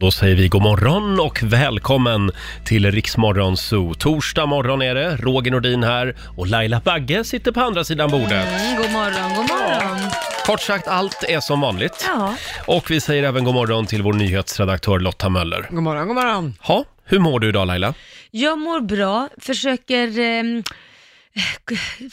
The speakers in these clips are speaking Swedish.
Då säger vi god morgon och välkommen till Riksmorgon Zoo. Torsdag morgon är det, Roger Nordin här och Laila Bagge sitter på andra sidan bordet. Mm, god morgon, god morgon. Kort sagt, allt är som vanligt. Ja, Och vi säger även god morgon till vår nyhetsredaktör Lotta Möller. God morgon, god morgon. Ha, hur mår du idag Laila? jag mår bra, försöker ehm,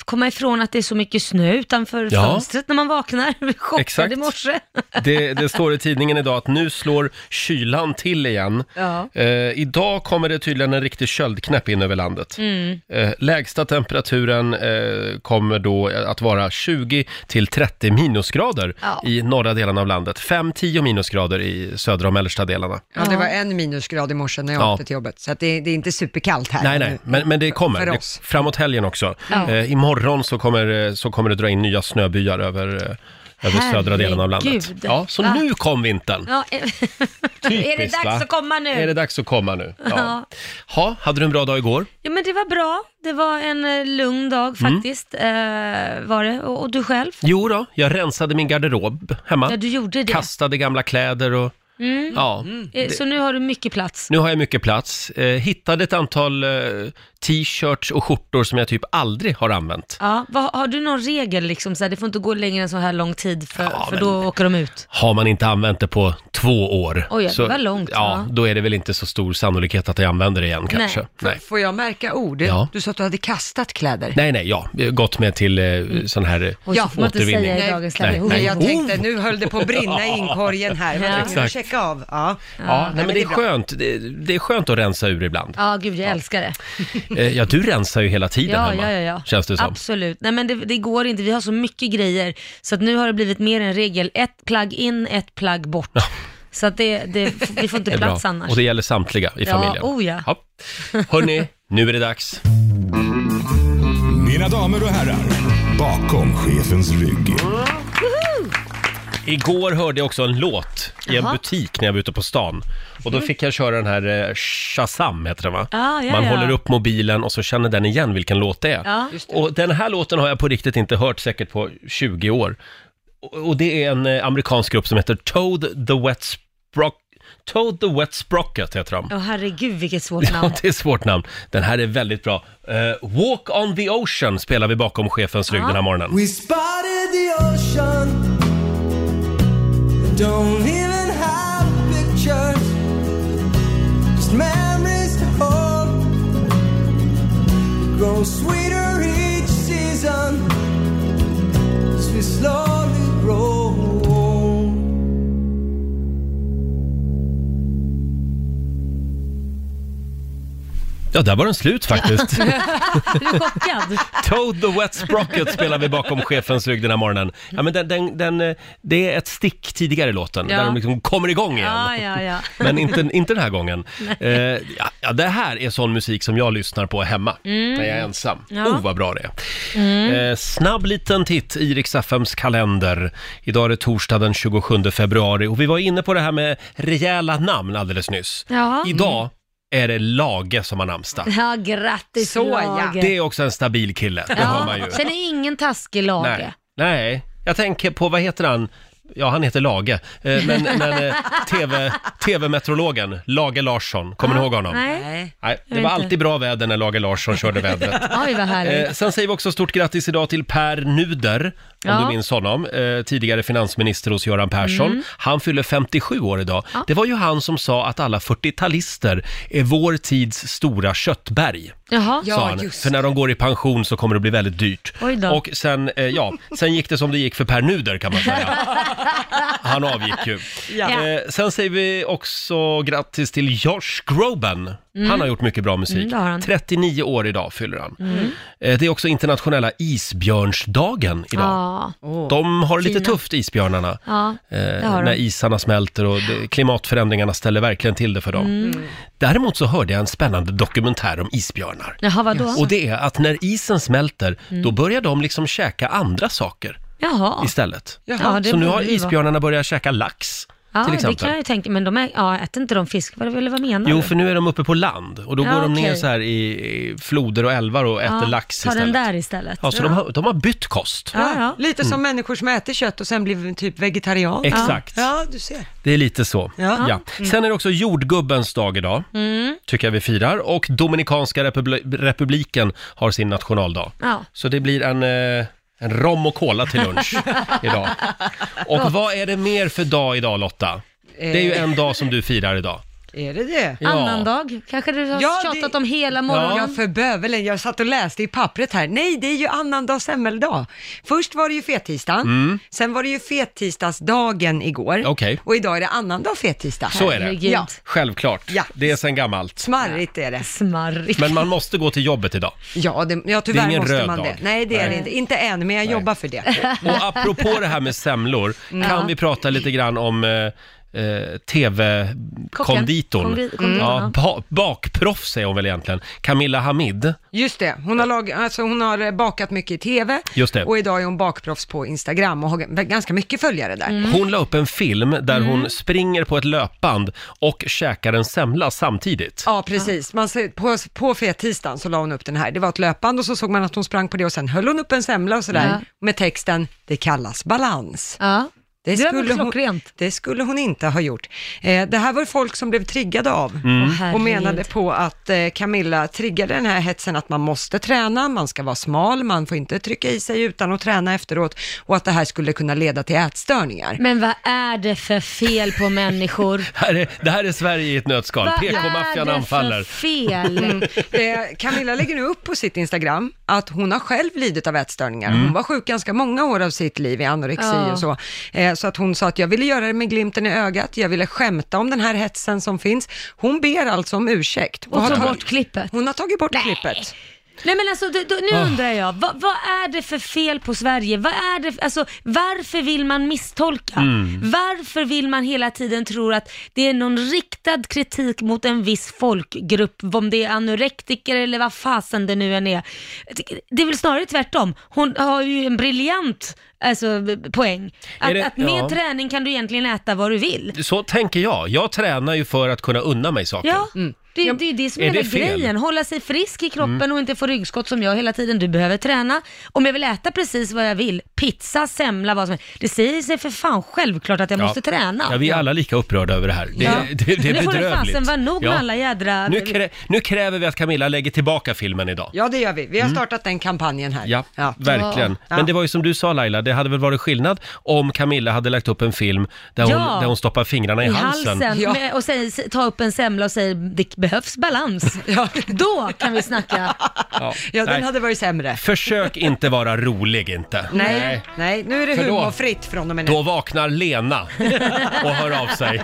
komma ifrån att det är så mycket snö utanför Ja. fönstret när man vaknar. Chockad Exakt. i morse. Det, det står i tidningen idag att nu slår kylan till igen. Ja. Eh, idag kommer det tydligen en riktig köldknäpp in över landet. Mm. Eh, lägsta temperaturen eh, kommer då att vara 20 till 30 minusgrader Ja. i norra delen av landet. 5-10 minusgrader i södra och mellersta delarna. Ja, det var en minusgrad i morse när jag Ja. åkte till jobbet, så att det, det är inte superkallt här. Nej, nej, men, men det kommer. Det, framåt helgen också. Ja. Eh, imorgon så kommer, eh, så kommer det dra in nya snöbyar över, eh, över södra delen av landet. Herregud. Ja, så Va? nu kom vintern. Ja, är, är det dags va? att komma nu? Är det dags att komma nu? Ja. Ja. Ha, hade du en bra dag igår? Ja, men det var bra. Det var en eh, lugn dag Mm. faktiskt, eh, var det. Och, och du själv? Jo då, jag rensade min garderob hemma. Ja, du gjorde det. Kastade gamla kläder och Mm. ja. Eh, Så nu har du mycket plats. Nu har jag mycket plats. Eh, hittade ett antal eh, t-shirts och skjortor som jag typ aldrig har använt. Ja, vad, har du någon regel liksom, så här, det får inte gå längre än så här lång tid för, Ja, för men- då åker de ut? Har man inte använt det på två år, Oj, det var långt, ja, va? då är det väl inte så stor sannolikhet att jag använder det igen kanske. Nej. Nej. Får jag märka ord? Ja. Du sa att du hade kastat kläder. Nej, nej, ja, jag gått med till eh, sån här... Oj, Ja, så får man inte återvinning. säga i dagens läge. nej. Men jag Oh. tänkte, nu höll det på att brinna i inkorgen här. Jag Ja. att Exakt. checka av. Ja. Ja, nej, men det är bra. skönt. Det, det är skönt att rensa ur ibland. Ja, gud jag älskar det. Eh, Ja, du rensar ju hela tiden Ja, hemma, ja, ja, ja. känns det som. Absolut. Nej men det, det går inte, vi har så mycket grejer. Så att nu har det blivit mer en regel, ett plagg in, ett plagg bort. Så att det, det, vi får inte plats bra. annars. Och det gäller samtliga i Ja, familjen. oh ja. Hörni, nu är det dags. Mina damer och herrar, bakom chefens rygg. Igår hörde jag också en låt i en Jaha. butik när jag var ute på stan. Och då fick jag köra den här eh, Shazam, heter den va? Ah, ja, Man ja. håller upp mobilen och så känner den igen vilken låt det är. Ja. Och den här låten har jag på riktigt inte hört säkert på 20 år. Och och det är en eh, amerikansk grupp som heter Toad the Wet Sprock... Toad the Wet Sprocket heter de. Åh herregud vilket svårt Ja, namn. det är ett svårt namn. Den här är väldigt bra. Eh, Walk on the Ocean spelar vi bakom chefens rygg Ja. den här morgonen. We spotted the ocean. Don't even have pictures, just memories to hold. Grow sweeter each season as we slowly Ja, där var den slut faktiskt. Är du chockad? Toad the Wet Sprocket spelar vi bakom chefens rygg den här morgonen. Ja, men den, den, den, eh, det är ett stick tidigare i låten, Ja. där de liksom kommer igång igen. Ja, ja, ja. Men inte, inte den här gången. Eh, ja, ja, det här är sån musik som jag lyssnar på hemma, när jag är ensam. Mm. Ja. Mm. Oh, vad bra det är. Eh, snabb liten titt i Rix FMs kalender. Idag är det torsdag den 27 februari och vi var inne på det här med rejäla namn alldeles nyss. Ja. Idag är det Lage som har namnsdag. Ja, grattis Så, ja. Lage. Det är också en stabil kille, det har man ju. Sen är ingen taskig Lage. Nej, nej. Jag tänker på, vad heter han? Ja, han heter Lage. Eh, Men, men eh, TV, TV-meteorologen, Lage Larsson, kommer ni ihåg honom? Nej. Nej. Det var inte. alltid bra väder när Lage Larsson körde vädret. Oj, vad härligt. Eh, sen säger vi också stort grattis idag till Per Nuder, om Ja. du minns honom. Eh, tidigare finansminister hos Göran Persson. Mm. Han fyller 57 år idag. Det var ju han som sa att alla 40-talister är vår tids stora köttberg. Jaha. Ja, sa han. just För när de går i pension så kommer det bli väldigt dyrt. Oj då. Och sen, eh, ja, sen gick det som det gick för Per Nuder kan man säga. Han avgick ju. Ja. Eh, sen säger vi också grattis till Josh Groban. Han har gjort mycket bra musik. Mm, det har han. 39 år idag fyller han. Eh, det är också internationella isbjörnsdagen idag. Ja, De har det lite Fina. tufft, isbjörnarna. ja. Eh, har när isarna smälter och det, klimatförändringarna ställer verkligen till det för dem. Mm. Däremot så hörde jag en spännande dokumentär om isbjörnar. Jaha, vadå? Och det är att när isen smälter, Mm. då börjar de liksom käka andra saker Jaha. istället. Ja, det så nu borde har det vara. isbjörnarna börjat käka lax. Ja, till det exempel. kan jag ju tänka, men de är, ja, äter inte de fisk? Vad, eller vad menar Jo, du? för nu är de uppe på land och då Ja, går de ner okej. så här i, i floder och älvar och äter ja, lax Ta istället. den där istället. Ja, så de har, de har bytt kost. Ja, ja. Lite som människor som äter kött och sen blir typ vegetarian. Exakt. Ja, du ser. Det är lite så. Ja. Ja. Sen är det också jordgubbens dag idag, Mm. tycker jag vi firar. Och Dominikanska republi- republiken har sin nationaldag. Ja. Så det blir en, eh, en rom och cola till lunch idag. Och vad är det mer för dag idag Lotta? Det är ju en dag som du firar idag. Är det det? Ja. Annandag, kanske du har Ja, tjatat det- om hela morgonen. Ja, för bövelen. Jag satt och läste i pappret här. Nej, det är ju annandag semmeldag. Först var det ju fettisdagen, sen var det ju fettisdagsdagen igår. Mm. Okej. Och idag är det annandag fettisdag. Så är det. Herregud. Ja. Självklart. Ja. Det är sen gammalt. Smarrigt är det. Smarrigt. Men man måste gå till jobbet idag. Ja, det, ja Det är tyvärr ingen måste röd man dag. det. Nej, det är det Nej. inte. Inte än, men jag jobbar för det. Och apropå det här med semlor, kan vi prata lite grann om eh, eh, tv-konditorn? Kondi- konditorn, Ja, ba- bakproffs är hon väl egentligen. Camilla Hamid. Just det, hon har, lag, alltså hon har eh, bakat mycket i TV Just det. och idag är hon bakproffs på Instagram och har g- ganska mycket följare där. Mm. Hon la upp en film där hon springer på ett löpband och käkar en semla samtidigt. Ja, precis. Man ser, på, på fettisdagen så la hon upp den här. Det var ett löpband och så såg man att hon sprang på det och sen höll hon upp en semla och sådär Ja. med texten “Det kallas balans”. Ja. Det väl hon, det skulle hon inte ha gjort. Eh, det här var folk som blev triggade av Åh, och menade på att eh, Camilla triggade den här hetsen att man måste träna, man ska vara smal, man får inte trycka i sig utan att träna efteråt och att det här skulle kunna leda till ätstörningar. Men vad är det för fel på människor? Här är, det här är Sverige i ett nötskal. Vad PK-maffian är det anfaller. för fel? Eh, Camilla lägger nu upp på sitt Instagram att hon har själv lidit av ätstörningar. Mm. Hon var sjuk ganska många år av sitt liv i anorexi Ja. och så. Så att hon sa att jag ville göra det med glimten i ögat, jag ville skämta om den här hetsen som finns. Hon ber alltså om ursäkt. Och har ta tagit- bort klippet. Hon har tagit bort Nej. klippet. Nej men alltså, det, då, nu undrar jag, vad, vad är det för fel på Sverige? Vad är det, alltså, varför vill man misstolka? Varför vill man hela tiden tro att det är någon riktad kritik mot en viss folkgrupp, om det är anorektiker eller vad fasen det nu än är. Det är väl snarare tvärtom. Hon har ju en briljant alltså, poäng. Att, det- att med ja. träning kan du egentligen äta vad du vill. Så tänker jag. Jag tränar ju för att kunna unna mig saker. Ja, det, det är det som Är är hela det? Mm. grejen. Hålla sig frisk i kroppen och inte få ryggskott som jag hela tiden. Du behöver träna. Om jag vill äta precis vad jag vill, pizza, semla, vad som helst. Det säger sig för fan självklart att jag måste träna. Ja, vi är alla lika upprörda över det här. Det, Ja. det, det är Men det får det bedrövligt. fasen vara nog med Ja. alla jädra... Nu, krä, nu kräver vi att Camilla lägger tillbaka filmen idag. Ja, det gör vi. Vi har startat den kampanjen här. Mm. Ja, verkligen. Ja. Men det var ju som du sa Laila, det hade väl varit skillnad om Camilla hade lagt upp en film där, hon, Ja. där hon stoppar fingrarna i, i halsen. halsen Ja. med, och säger, ta upp en semla och säger det behövs balans. Ja. Då kan vi snacka. Ja. Ja, den Nej. hade varit sämre. Försök inte vara rolig inte. Nej, nej, nu är det För då- humorfritt från och med nu. Då vaknar Lena och hör av sig.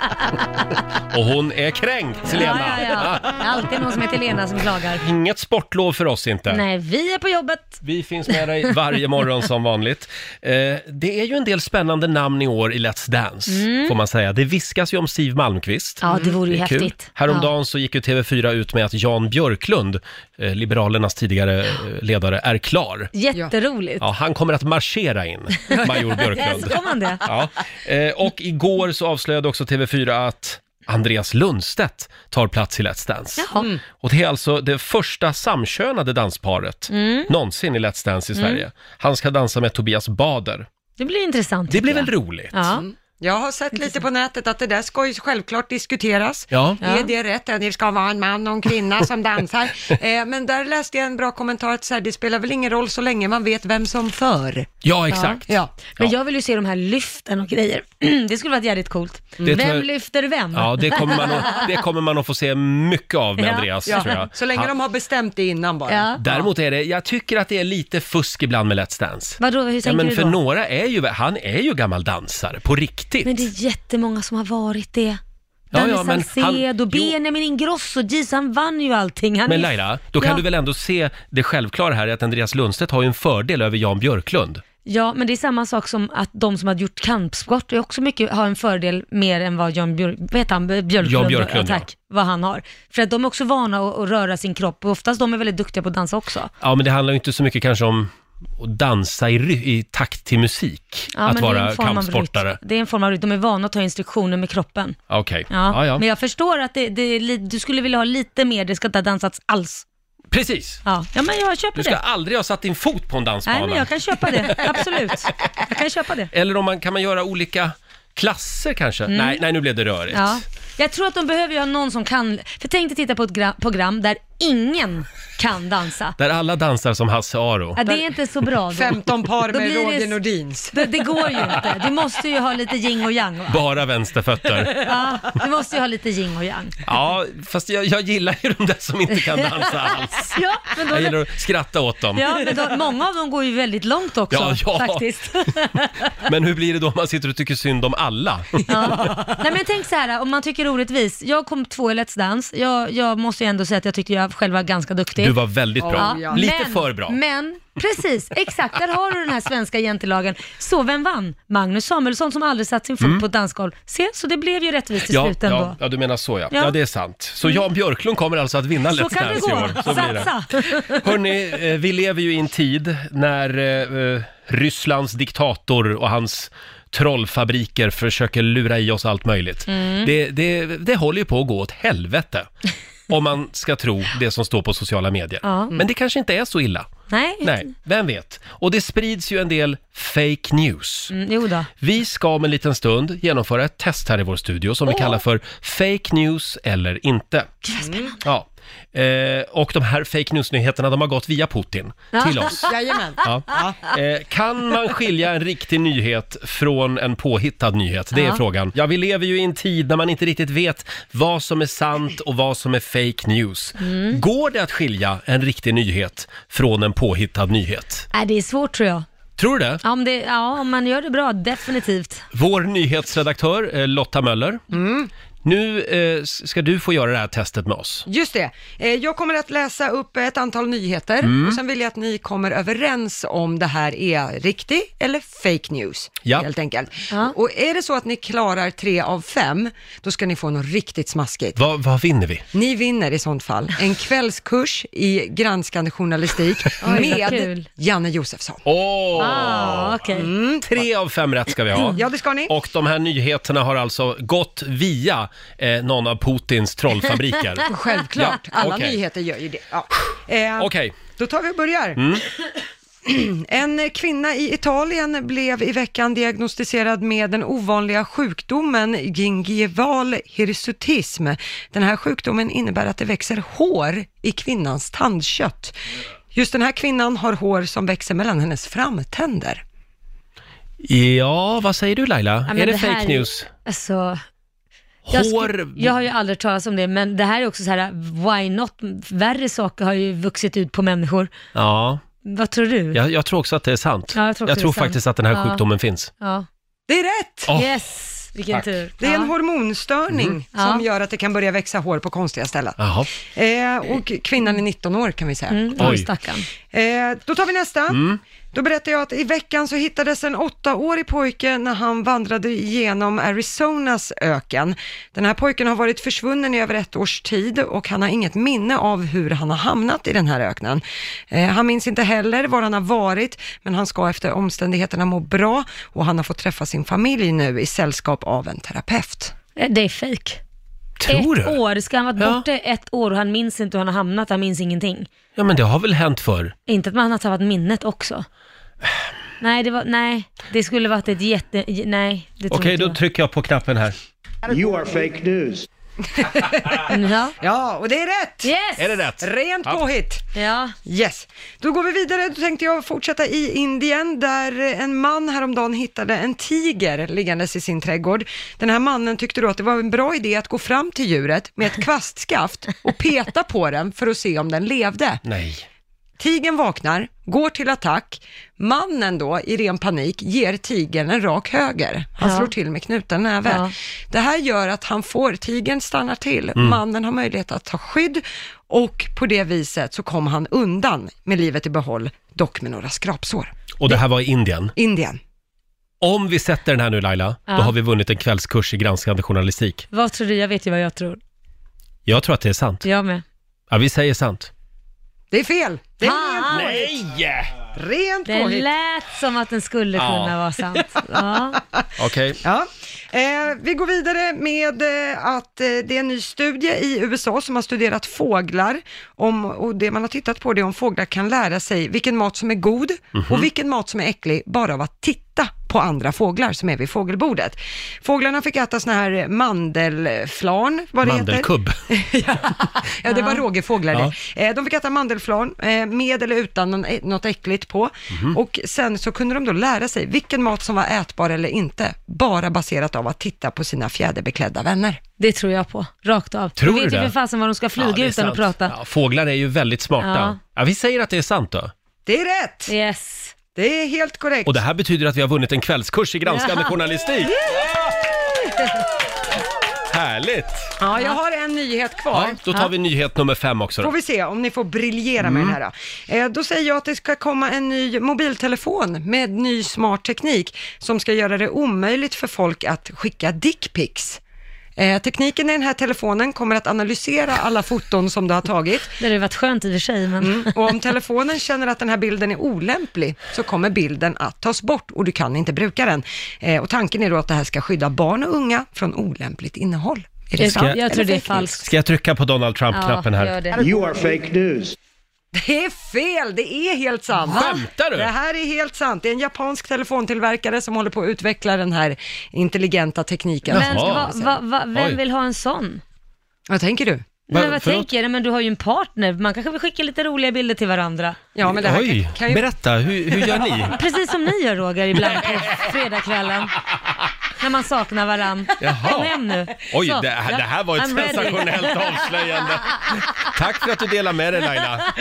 Och hon är kränkt, Lena. Ja, ja, ja. Det är alltid någon som heter Lena som klagar. Inget sportlov för oss inte. Nej, vi är på jobbet. Vi finns med dig varje morgon som vanligt. Eh, det är ju en del spännande namn i år i Let's Dance, får man säga. Det viskas ju om Siw Malmkvist. Mm. Ja, det vore ju Det är kul. häftigt. Häromdagen så gick ju TV4 ut med att Jan Björklund, eh, Liberalernas tidigare eh, ledare, är klar. Jätteroligt. Ja, han kommer att marschera in, Major Björklund. Ska man det? Ja. Eh, och igår så avslöjade också TV4 att Andreas Lundstedt tar plats i Let's Dance. Jaha. Och det är alltså det första samkönade dansparet Mm. någonsin i Let's Dance i Sverige. Han ska dansa med Tobias Bader. Det blir intressant. Det blir väl jag. roligt? Ja. Jag har sett lite på nätet att det där ska ju självklart diskuteras. Ja. Ja. Är det rätt? Ja, Det ska vara en man och en kvinna som dansar. eh, men där läste jag en bra kommentar att så här, det spelar väl ingen roll så länge man vet vem som för. Ja, exakt. Ja. Men Ja. jag vill ju se de här lyften och grejer. Det skulle varit jävligt coolt. Det tror Vem jag- lyfter vem? Ja, det kommer, man att, det kommer man att få se mycket av med Ja. Andreas, Ja, tror jag. så länge de har bestämt det innan bara. Ja. Däremot är det, jag tycker att det är lite fusk ibland med Let's Dance. Vadå, hur Ja, tänker men du för då? några är ju, han är ju gammal dansare, på riktigt. Men det är jättemånga som har varit det. Ja, Danny ja, men Saucedo. Benjamin Ingrosso, Jesus, han vann ju allting. Han Men är- Laila, då kan Ja. du väl ändå se det självklara här att Andreas Lundstedt har ju en fördel över Jan Björklund. Ja, men det är samma sak som att de som har gjort kampsport är också mycket, har en fördel mer än vad Jan Björk, vad heter han, Björklund, Jan Björklund, ja, tack, vad han har. För att de är också vana att, att röra sin kropp och oftast de är väldigt duktiga på att dansa också. Ja, men det handlar ju inte så mycket kanske om och dansa i, ry- i takt till musik. Ja, att men det är vara en form av kampsportare. rytm. Det är en form av rytm. De är vana att ta instruktioner med kroppen. Okej, Ja. ja, ja. Men jag förstår att det, det är li- du skulle vilja ha lite mer, det ska inte ha dansats alls. Precis. Ja, ja men jag köper Du ska det. aldrig ha satt din fot på en dansbana. Nej, men jag kan köpa det. Absolut. Jag kan köpa det. Eller om man, kan man göra olika klasser kanske? Nej, nej, nu blev det rörigt. Mm. Ja. Jag tror att de behöver ju ha någon som kan, för tänk dig titta på ett gra- program där ingen kan dansa. Där alla dansar som Hasse Aro. Ja, det är inte så bra då. 15 par Då med blir det- Roger Nordins. Det, det går ju inte. Du måste ju ha lite yin och yang va? Bara vänsterfötter. Ja, du måste ju ha lite yin och yang. Ja, fast jag, jag gillar ju de där som inte kan dansa alls. Ja, men, då, Jag gillar att skratta åt dem. ja, men då, många av dem går ju väldigt långt också Ja, ja. faktiskt. Men hur blir det då om man sitter och tycker synd om alla? Ja. Nej men tänk så här, om man tycker orättvis. Jag kom två i Let's Dance. Jag, jag måste ju ändå säga att jag tyckte jag själv var ganska duktig. Du var väldigt bra. Ja, Lite men, för bra. Men, precis, exakt. Där har du den här svenska jantelagen. Så vem vann? Magnus Samuelsson som aldrig satt sin fot på ett dansgolv. Se, så det blev ju rättvist till Mm. Ja, slut ändå. ja, ja, du menar så ja. ja. Ja. det är sant. Så Jan Björklund kommer alltså att vinna Så Let's kan det Dance i år. gå. Så blir det. Satsa! Hörni, eh, vi lever ju i en tid när eh, eh, Rysslands diktator och hans trollfabriker försöker lura i oss allt möjligt. Mm. Det, det, det håller ju på att gå åt helvete. Om man ska tro det som står på sociala medier. Ja. Men det kanske inte är så illa. Nej, Nej, vem vet? Och det sprids ju en del fake news. Mm, jo då. Vi ska om en liten stund genomföra ett test här i vår studio som vi kallar för Fake News eller inte. Ja. Eh, och de här fake news-nyheterna, de har gått via Putin till oss. Jajamän. Ja. Eh, kan man skilja en riktig nyhet från en påhittad nyhet? Det är Ja. frågan. Ja, vi lever ju i en tid när man inte riktigt vet vad som är sant och vad som är fake news. Mm. Går det att skilja en riktig nyhet från en påhittad nyhet? Nej, det är svårt tror jag. Tror du det? Ja, om, det, ja, om man gör det bra, definitivt. Vår nyhetsredaktör eh, Lotta Möller. Nu eh, ska du få göra det här testet med oss. Just det. Eh, Jag kommer att läsa upp ett antal nyheter Mm. och sen vill jag att ni kommer överens om det här är riktig eller fake news. Ja. Helt enkelt. Ja. Och är det så att ni klarar tre av fem, då ska ni få något riktigt smaskigt. Vad, vad vinner vi? Ni vinner i sånt fall en kvällskurs i granskande journalistik vad med kul. Janne Josefsson. Åh! Ah, okej. Tre av fem rätt ska vi ha. Ja, det ska ni. Och de här nyheterna har alltså gått via eh, någon av Putins trollfabriker. Självklart, Ja, alla okej. nyheter gör ju det. Ja. Eh, Okej, Mm. Då tar vi och börjar. En kvinna i Italien blev i veckan diagnostiserad med den ovanliga sjukdomen gingival hirsutism. Den här sjukdomen innebär att det växer hår i kvinnans tandkött. Just den här kvinnan har hår som växer mellan hennes framtänder. ja vad säger du Laila? Ja, men är det, här fake news? Alltså, jag, Hår? jag har ju aldrig talas om det, men det här är också så här, why not? Värre saker har ju vuxit ut på människor. Ja, Vad tror du? jag, jag tror också att det är sant. Ja, jag tror är sant. faktiskt att den här Ja. sjukdomen finns. Ja. Det är rätt! Åh, Yes, vilken tack. tur. Det är en hormonstörning Ja. som gör att det kan börja växa hår på konstiga ställen. Jaha. Eh, och kvinnan är 19 år kan vi säga. Mm, Oj. Eh, då tar vi nästa. Då berättar jag att i veckan så hittades en åttaårig pojke när han vandrade igenom Arizonas öken. Den här pojken har varit försvunnen i över ett års tid och han har inget minne av hur han har hamnat i den här öknen. Eh, han minns inte heller var han har varit, men han ska efter omständigheterna må bra och han har fått träffa sin familj nu i sällskap av en terapeut. Eh, det är fejk. Tror ett du? år, ska han varit Ja. borta ett år och han minns inte hur han har hamnat, han minns ingenting. Ja, men det har väl hänt förr? Inte att man har tappat minnet också. Nej, det var, nej, det skulle varit ett jätte, nej, det tror Okej, inte då trycker jag på knappen här. You are fake news. Ja. Ja, och det är rätt! Yes! Är det rätt? Rent Ja. påhitt! Ja. Yes. Då går vi vidare. Då tänkte jag fortsätta i Indien där en man häromdagen hittade en tiger liggandes i sin trädgård. Den här mannen tyckte då att det var en bra idé att gå fram till djuret med ett kvastskaft och peta på den för att se om den levde. Nej. Tigern vaknar, går till attack. Mannen då, i ren panik, ger tigern en rak höger. Han Ja. slår till med knuten näve. Ja. Det här gör att han får, tigern stannar till, Mm. mannen har möjlighet att ta skydd och på det viset så kom han undan med livet i behåll, dock med några skrapsår. Och det här var i Indien. Indien. Om vi sätter den här nu Laila, Ja. då har vi vunnit en kvällskurs i granskande journalistik. Vad tror du? Jag vet ju vad jag tror. Jag tror att det är sant. Jag med. Ja, vi säger sant. Det är fel. Det är Ah. rent påhitt. Nej! Rent Det påhitt. lät som att den skulle Ja. kunna vara sant. Ja. Okej. Ja. Eh, vi går vidare med eh, att eh, det är en ny studie i USA som har studerat fåglar om, och det man har tittat på det är om fåglar kan lära sig vilken mat som är god Mhm. och vilken mat som är äcklig bara av att titta på andra fåglar som är vid fågelbordet. Fåglarna fick äta såna här mandelflarn, vad det heter. Mandelkubb. Ja, det var rågefåglar Ja. det. Eh, De fick äta mandelflarn eh, med eller utan något äckligt på. Mhm. Och sen så kunde de då lära sig vilken mat som var ätbar eller inte, bara baserat av att titta på sina fjäderbeklädda vänner. Det tror jag på, rakt av. Tror de du vet ju det? för fasen var de ska flyga är utan att sant. prata. Ja, fåglar är ju väldigt smarta. Ja. Ja. vi säger att det är sant då. Det är rätt! Yes. Det är helt korrekt. Och det här betyder att vi har vunnit en kvällskurs i granskande journalistik. Härligt! Ja, jag har en nyhet kvar. Ja, då tar vi nyhet nummer fem också Får då. vi se om ni får briljera med den här. Eh, då säger jag att det ska komma en ny mobiltelefon med ny smart teknik som ska göra det omöjligt för folk att skicka dickpics. Eh, tekniken i den här telefonen kommer att analysera alla foton som du har tagit Det hade varit skönt i och för sig, men... Mm. och om telefonen känner att den här bilden är olämplig så kommer bilden att tas bort och du kan inte bruka den. Eh, och tanken är då att det här ska skydda barn och unga från olämpligt innehåll. Är det Jag, sant? jag tror eller det är falskt. Ska jag trycka på Donald Trump-knappen Ja, här? You are fake news. Det är fel, det är helt sant. Skämtar du? Det här är helt sant. Det är en japansk telefontillverkare som håller på att utveckla den här intelligenta tekniken. Men va, va, va, vem Oj. vill ha en sån? Vad tänker du? Men vad förlåt? tänker jag? Men du har ju en partner, man kanske vill skicka lite roliga bilder till varandra. Ja, men det här Oj, kan, kan ju... berätta, hur, hur gör ni? Precis som ni gör Roger ibland på fredagskvällen. När man saknar varann. Jaha. Kom hem nu. Oj, Så, det, här- det här var ett I'm ready. sensationellt avslöjande. Tack för att du delar med dig Laila.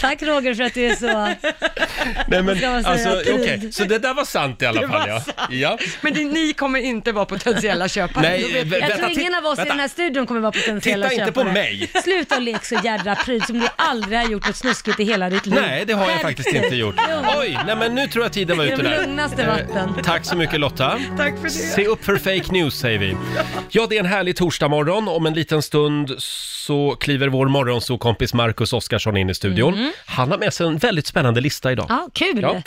Tack Roger för att du är så... Nej, men, Ska man säga alltså, tid? okej, så det där var sant i alla Det var fall ja. sant. ja. Men det, ni kommer inte vara potentiella köpare. Nej, Då vet vä-. Jag Vänta, tror ingen av oss i vänta. den här studion kommer vara potentiella Titta inte köpare. på mig. Sluta och lek så jädra pryd som du aldrig har gjort något snuskigt i hela ditt liv. Nej, det har jag faktiskt inte gjort. Oj, nej men nu tror jag tiden var I ute de där. lugnaste Eh, vatten. Tack så mycket Lotta. Tack för det. Se upp för fake news säger vi. Ja, det är en härlig torsdagmorgon. Om en liten stund så kliver vår morgonsåkompis Marcus Oskarsson in i studion. Han har med sig en väldigt spännande lista idag. Ja, kul. Ja.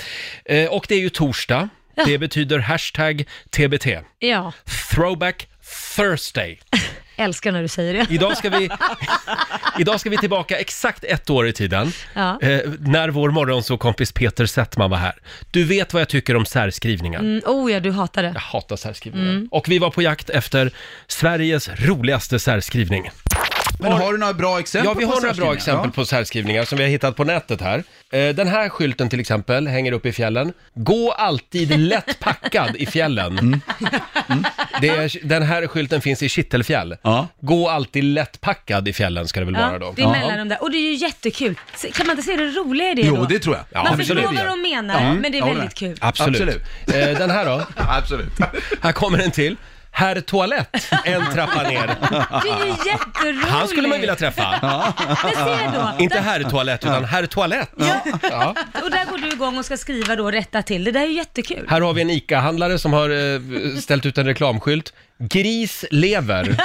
Ja. Eh, Och det är ju torsdag. Ja. Det betyder hashtag TBT. Throwback Thursday. älskar när du säger det. Idag ska vi, idag ska vi tillbaka exakt ett år i tiden. Ja. Eh, när vår morgonsåkompis Peter Settman var här. Du vet vad jag tycker om särskrivningar. Mm, oh ja, du hatar det. Jag hatar särskrivningar. Och vi var på jakt efter Sveriges roligaste särskrivning. Men har du några bra exempel Ja, vi på har några bra särskrivningar? exempel på särskrivningar som vi har hittat på nätet här. Eh, Den här skylten till exempel hänger upp i fjällen. Gå alltid lätt packad i fjällen. Det är, den här skylten finns i Kittelfjäll. Ja. Gå alltid lätt packad i fjällen ska det väl vara då. det är mellan de där. Och det är ju jättekul. Kan man inte se det roliga i det Jo, då? det tror jag. Ja, man absolut. förstår vad de menar, men det är jag håller väldigt med. kul. Absolut. Absolut. Eh, Den här då? Absolut. Här kommer en till. Herr Toalett, en trappa ner. Det är ju jätteroligt. Han skulle man vilja träffa. Men se då. Inte herr toalett, utan herr toalett. Ja. Och där går du igång och ska skriva då och rätta till. Det där är ju jättekul. Här har vi en ICA-handlare som har eh, ställt ut en reklamskylt. Gris lever.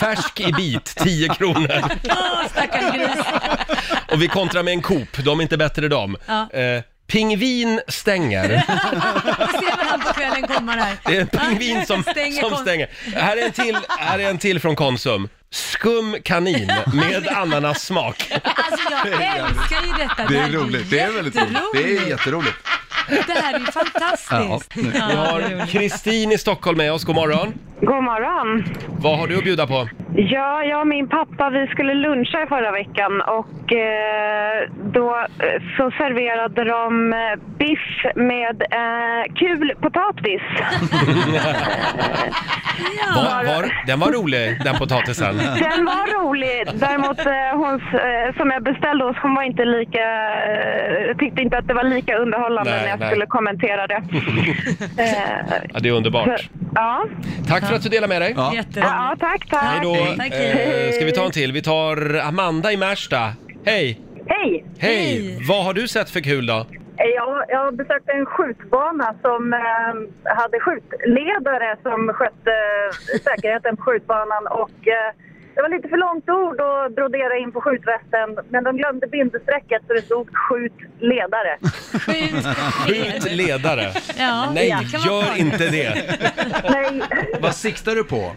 Färsk i bit, 10 kronor. Åh, stackars gris. Och vi kontrar med en Coop, de är inte bättre de. Ja. Eh, pingvin stänger. Ser han på kvällen. Det är en pingvin som, Stänger som stänger. Här är, en till, här är en till från Konsum. Skum kanin med ananassmak. Alltså jag älskar ju detta. Det är här roligt. Det är väldigt roligt. Det är jätteroligt. Det här är ju fantastiskt. Ja, Vi har. Kristin i Stockholm med oss, god morgon. God morgon. Vad har du att bjuda på? Ja, jag och min pappa vi skulle luncha i förra veckan och eh, då eh, så serverade de eh, biff med eh, kul potatis. Var, var, den var rolig, den potatisen. Den var rolig. Däremot eh, hon eh, som jag beställde hos, hon var inte lika, eh, tyckte inte att det var lika underhållande Nej, när jag nej. skulle kommentera det. Ja, det är underbart. så, ja. Tack för att du delar med dig. Ja. Ja, tack, tack. Hej då. Eh, ska vi ta en till? Vi tar Amanda i Märsta. Hej! Hej! Hej! Vad har du sett för kul då? Jag, jag besökte en skjutbana som eh, hade skjutledare som skötte eh, säkerheten på skjutbanan och eh, Det var lite för långt ord att brodera in på skjutvästen, men de glömde bindestrecket så det stod skjut ledare. Skjut ledare. Ja, Nej, det kan gör inte det. Nej, Vad siktar du på?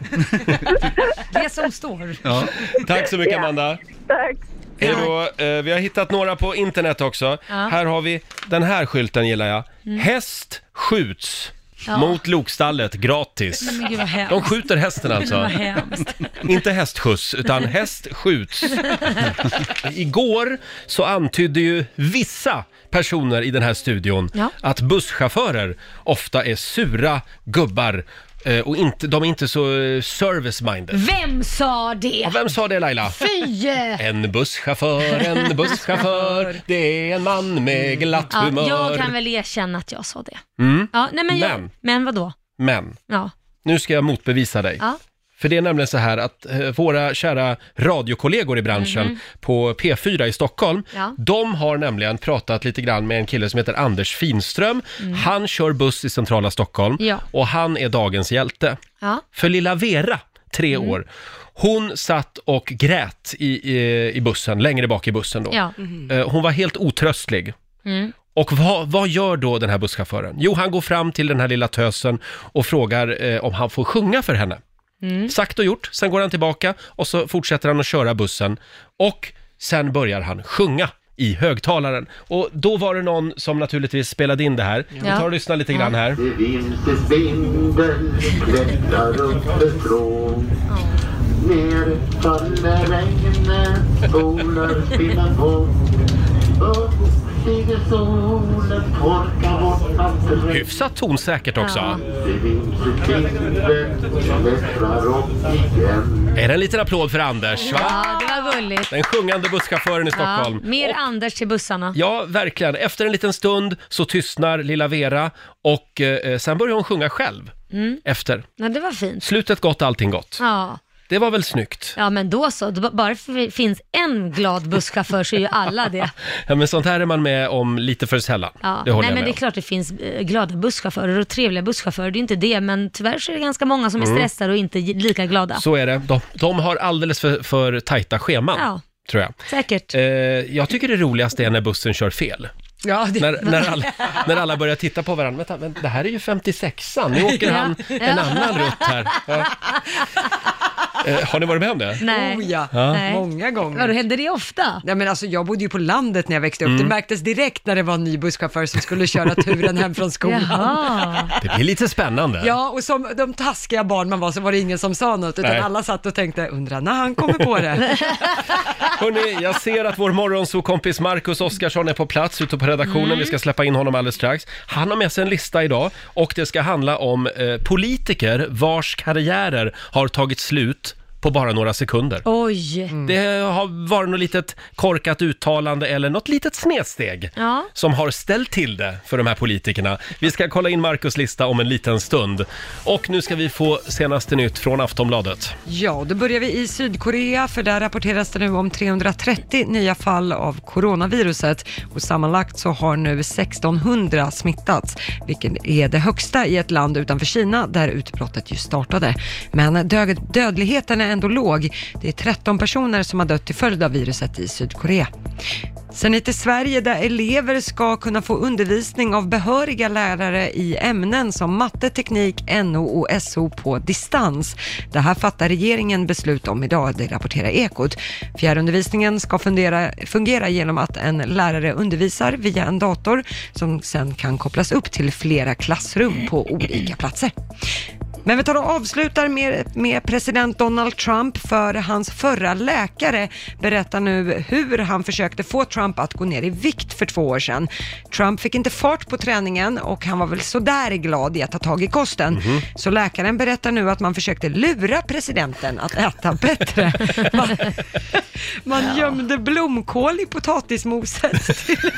Det som står. Ja. Tack så mycket Ja. Amanda. tack. Hej då. Eh, Vi har hittat några på internet också. Ja. Mm. Här har vi den här skylten gillar jag. Häst skjuts Ja. mot Lokstallet gratis. Men gud vad hemskt. De skjuter hästen Vad alltså. hemskt. Inte hästskjuts, utan häst skjuts. Igår så antydde ju vissa personer i den här studion Ja. att busschaufförer ofta är sura gubbar eh, och inte, de är inte så eh, service-minded. Vem sa det? Och vem sa det Laila? Fy! En busschaufför, en busschaufför, det är en man med glatt Ja, humör. jag kan väl erkänna att jag sa det. Mm. Ja, nej men, jag, Men. men vadå? Men, Ja. nu ska jag motbevisa dig. Ja. För det är nämligen så här att eh, våra kära radiokollegor i branschen på P4 i Stockholm, Mhm. Ja. de har nämligen pratat lite grann med en kille som heter Anders Finström. Han kör buss i centrala Stockholm Mm. Ja. och han är dagens hjälte. Ja. För lilla Vera, tre Mm. år, hon satt och grät i, i, i bussen, längre bak i bussen då. Ja. Eh, Hon var helt otröstlig. Mm. Och vad, vad gör då den här busschauffören? Jo, han går fram till den här lilla tösen och frågar eh, om han får sjunga för henne. Mm. Sagt och gjort, sen går han tillbaka och så fortsätter han att köra bussen och sen börjar han sjunga i högtalaren. Och då var det någon som naturligtvis spelade in det här. Vi tar och lyssnar lite grann här. Det vinterspindel klättrar uppifrån Ner faller regnet, solen spinner på Upp stiger solen, torkar bort allt regn Hyfsat tonsäkert också. Ja. Är det en liten applåd för Anders? Va? ja, det var gulligt. Den sjungande busschauffören i Ja, Stockholm. mer Och- Anders till bussarna. Ja, verkligen. Efter en liten stund så tystnar lilla Vera och eh, sen börjar hon sjunga själv. Efter. Ja, det var fint. Slutet gott, allting gott. Ja. Det var väl snyggt? ja, men då så. Då- Bara för det finns en glad busschaufför så är ju alla det. Ja, men sånt här är man med om lite för sällan. Ja. Det håller Nej, jag men med det är om. klart det finns eh, glada busschaufförer och trevliga busschaufförer. Det är inte det, men tyvärr så är det ganska många som är stressade och inte j- lika glada. Mm. Så är det. De, de har alldeles för, för tajta scheman, Ja. tror jag. Säkert. Eh, jag tycker det roligaste är när bussen kör fel. Ja, det, När, när, alla, när alla börjar titta på varandra. Vänta, men det här är ju 56an, nu åker han en annan rutt här. Ja. Eh, har ni varit med om det? Nej. oh ja, Nej. många gånger. Vadå, händer det ofta? Ja, men alltså, jag bodde ju på landet när jag växte upp. Mm. Det märktes direkt när det var en ny busschaufför som skulle köra turen hem från skolan. Jaha. Det blir lite spännande. Ja, och som de taskiga barn man var så var det ingen som sa något, utan Nej. alla satt och tänkte, undrar när han kommer på det. Hörrni, jag ser att vår morgonsokompis Marcus Oskarsson är på plats ute på redaktionen. Mm. Vi ska släppa in honom alldeles strax. Han har med sig en lista idag och det ska handla om eh, politiker vars karriärer har tagit slut på bara några sekunder. Oj. Det har varit något litet korkat uttalande eller något litet snedsteg Ja. som har ställt till det för de här politikerna. Vi ska kolla in Marcus lista om en liten stund. Och nu ska vi få senaste nytt från Aftonbladet. Ja, då börjar vi i Sydkorea, för där rapporteras det nu om 330 nya fall av coronaviruset och sammanlagt så har nu 1600 smittats, vilket är det högsta i ett land utanför Kina där utbrottet ju startade. Men död dödligheten är ändå låg. Det är 13 personer som har dött till följd av viruset i Sydkorea. Sen hit till Sverige där elever ska kunna få undervisning av behöriga lärare i ämnen som matte, teknik, NO och SO på distans. Det här fattar regeringen beslut om idag, det rapporterar Ekot. Fjärrundervisningen ska fundera, fungera genom att en lärare undervisar via en dator som sen kan kopplas upp till flera klassrum på olika platser. Men vi tar och avslutar med, med president Donald Trump för hans förra läkare berättar nu hur han försökte få Trump att gå ner i vikt för två år sedan. Trump fick inte fart på träningen och han var väl sådär glad i att ta tag i kosten. Så läkaren berättar nu att man försökte lura presidenten att äta bättre. Man, man gömde blomkål i potatismoset. till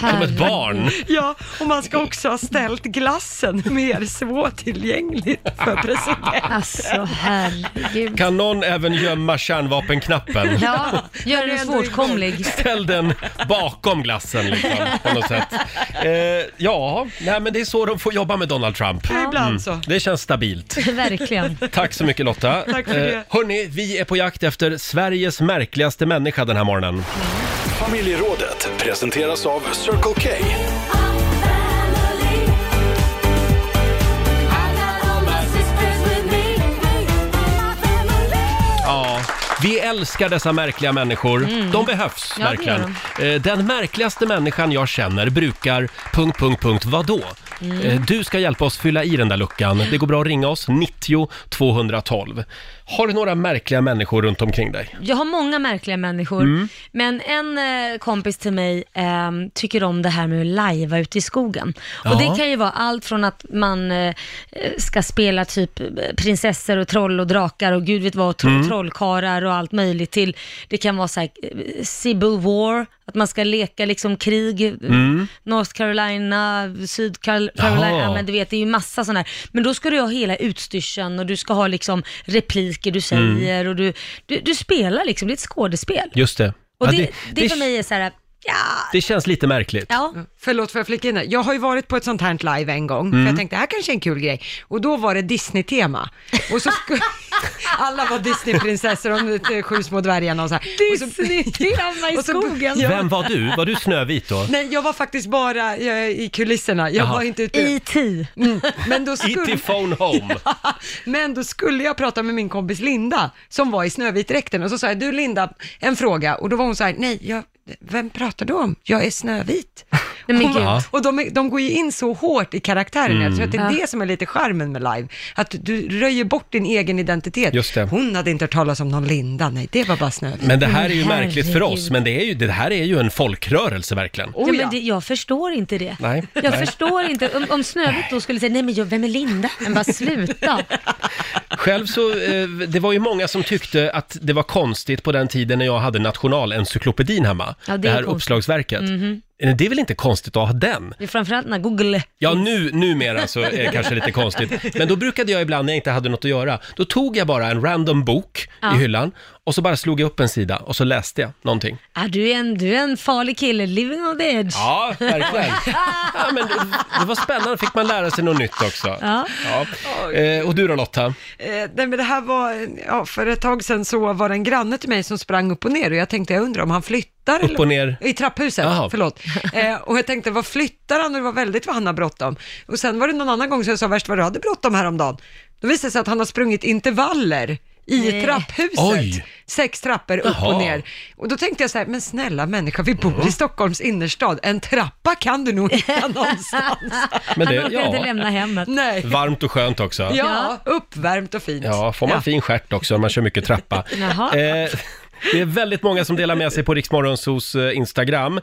Som ett barn. Ja, och man ska också ha ställt glassen mer svårtillgängligt för för president. Alltså herregud. Kan någon även gömma kärnvapenknappen? Ja, gör den svårtkomlig. Ställ den bakom glassen liksom, på något sätt. Eh, ja, nej, men det är så de får jobba med Donald Trump. Ja, ibland så. Det känns stabilt. Verkligen. Tack så mycket Lotta. Eh, Tack för det. hörni, vi är på jakt efter Sveriges märkligaste människa den här morgonen. Familjerådet presenteras av Circle K. vi älskar dessa märkliga människor. De behövs Mm. Ja, det verkligen. Eh, Den märkligaste människan jag känner brukar... Punkt, punkt, punkt, vadå? Mm. Eh, Du ska hjälpa oss fylla i den där luckan. Det går bra att ringa oss, 90 212. Har du några märkliga människor runt omkring dig? Jag har många märkliga människor, Mm. men en eh, kompis till mig eh, tycker om det här med att lajva ute i skogen. Ja. Och det kan ju vara allt från att man eh, ska spela typ eh, prinsessor och troll och drakar och gud vet vad, tro- Mm. trollkarlar och allt möjligt till, det kan vara så här, eh, Civil War, att man ska leka liksom krig, eh. North Carolina, Sydcarolina, Jaha. ja, men du vet det är ju massa sådana här. Men då ska du ha hela utstyrseln och du ska ha liksom repliker du Mm. säger och du, du, du spelar liksom, det är ett skådespel. Just det. Och Ja, det, det, det, det, för mig är så här, ja, det känns lite märkligt. ja. Förlåt för jag flika in där. Jag har ju varit på ett sånt här live en gång, Mm. för jag tänkte det här kanske är en kul grej. Och då var det Disney-tema. Och så. Alla var Disney-prinsessor, de eh, sju små dvärgarna och så här. Och Disney-tema i och så- skogen. Ja. Vem var du? Var du Snövit då? Nej, jag var faktiskt bara eh, i kulisserna. Jag Jaha. var inte ute. E.T. Mm. Men, då skulle... E.T. Phone Home. Men då skulle jag prata med min kompis Linda, som var i Snövit-dräkten. Och så sa jag, du Linda, en fråga. Och då var hon så här, nej, jag, vem pratar du om? Jag är Snövit. Nej, men Och-. Och de, de går ju in så hårt i karaktären, Mm. jag tror att det är Ja. det som är lite charmen med live. Att du röjer bort din egen identitet. Just det. Hon hade inte hört talas om någon Linda, nej, det var bara Snövit. Men det här är ju märkligt för oss, men det, är ju, det här är ju en folkrörelse verkligen. Oh, ja, ja. men det, jag förstår inte det. Nej, Jag nej. förstår inte, om, om Snövit då skulle säga, nej men jag, vem är Linda? Men bara sluta. Själv så, eh, det var ju många som tyckte att det var konstigt på den tiden när jag hade nationalencyklopedin hemma. Ja, det det är här konstigt. uppslagsverket. Eh, Det är väl inte konstigt att ha den? Det är framförallt när Google Ja, nu, numera så är det kanske lite konstigt. Men då brukade jag ibland när jag inte hade något att göra, då tog jag bara en random bok Ja. i hyllan och så bara slog jag upp en sida och så läste jag någonting. Ah, du, är en, du är en farlig kille, living on the edge. Ja, verkligen. Ja, men det, det var spännande, fick man lära sig något nytt också. Ja. Ja. Eh, och du då Lotta? Eh, nej, men det här var, ja, för ett tag sedan så var det en granne till mig som sprang upp och ner och jag tänkte, jag undrar om han flyttar. Upp och ner? I trapphuset, Jaha. förlåt. Eh, och jag tänkte, vad flyttar han? Och det var väldigt vad han har bråttom. Och sen var det någon annan gång som jag sa, värst vad du hade bråttom häromdagen. Då visade det sig att han har sprungit intervaller i Nej. trapphuset. Oj. Sex trappor upp Jaha. och ner. Och då tänkte jag så här, men snälla människa, vi bor i Stockholms innerstad. En trappa kan du nog hitta någonstans. Men Han det, orkar inte ja, lämna hemmet. Nej. varmt och skönt också. Ja, uppvärmt och fint. Ja, får man Ja. fin stjärt också om man kör mycket trappa. Jaha. Eh, det är väldigt många som delar med sig på Riksmorgonsos eh, Instagram. Eh,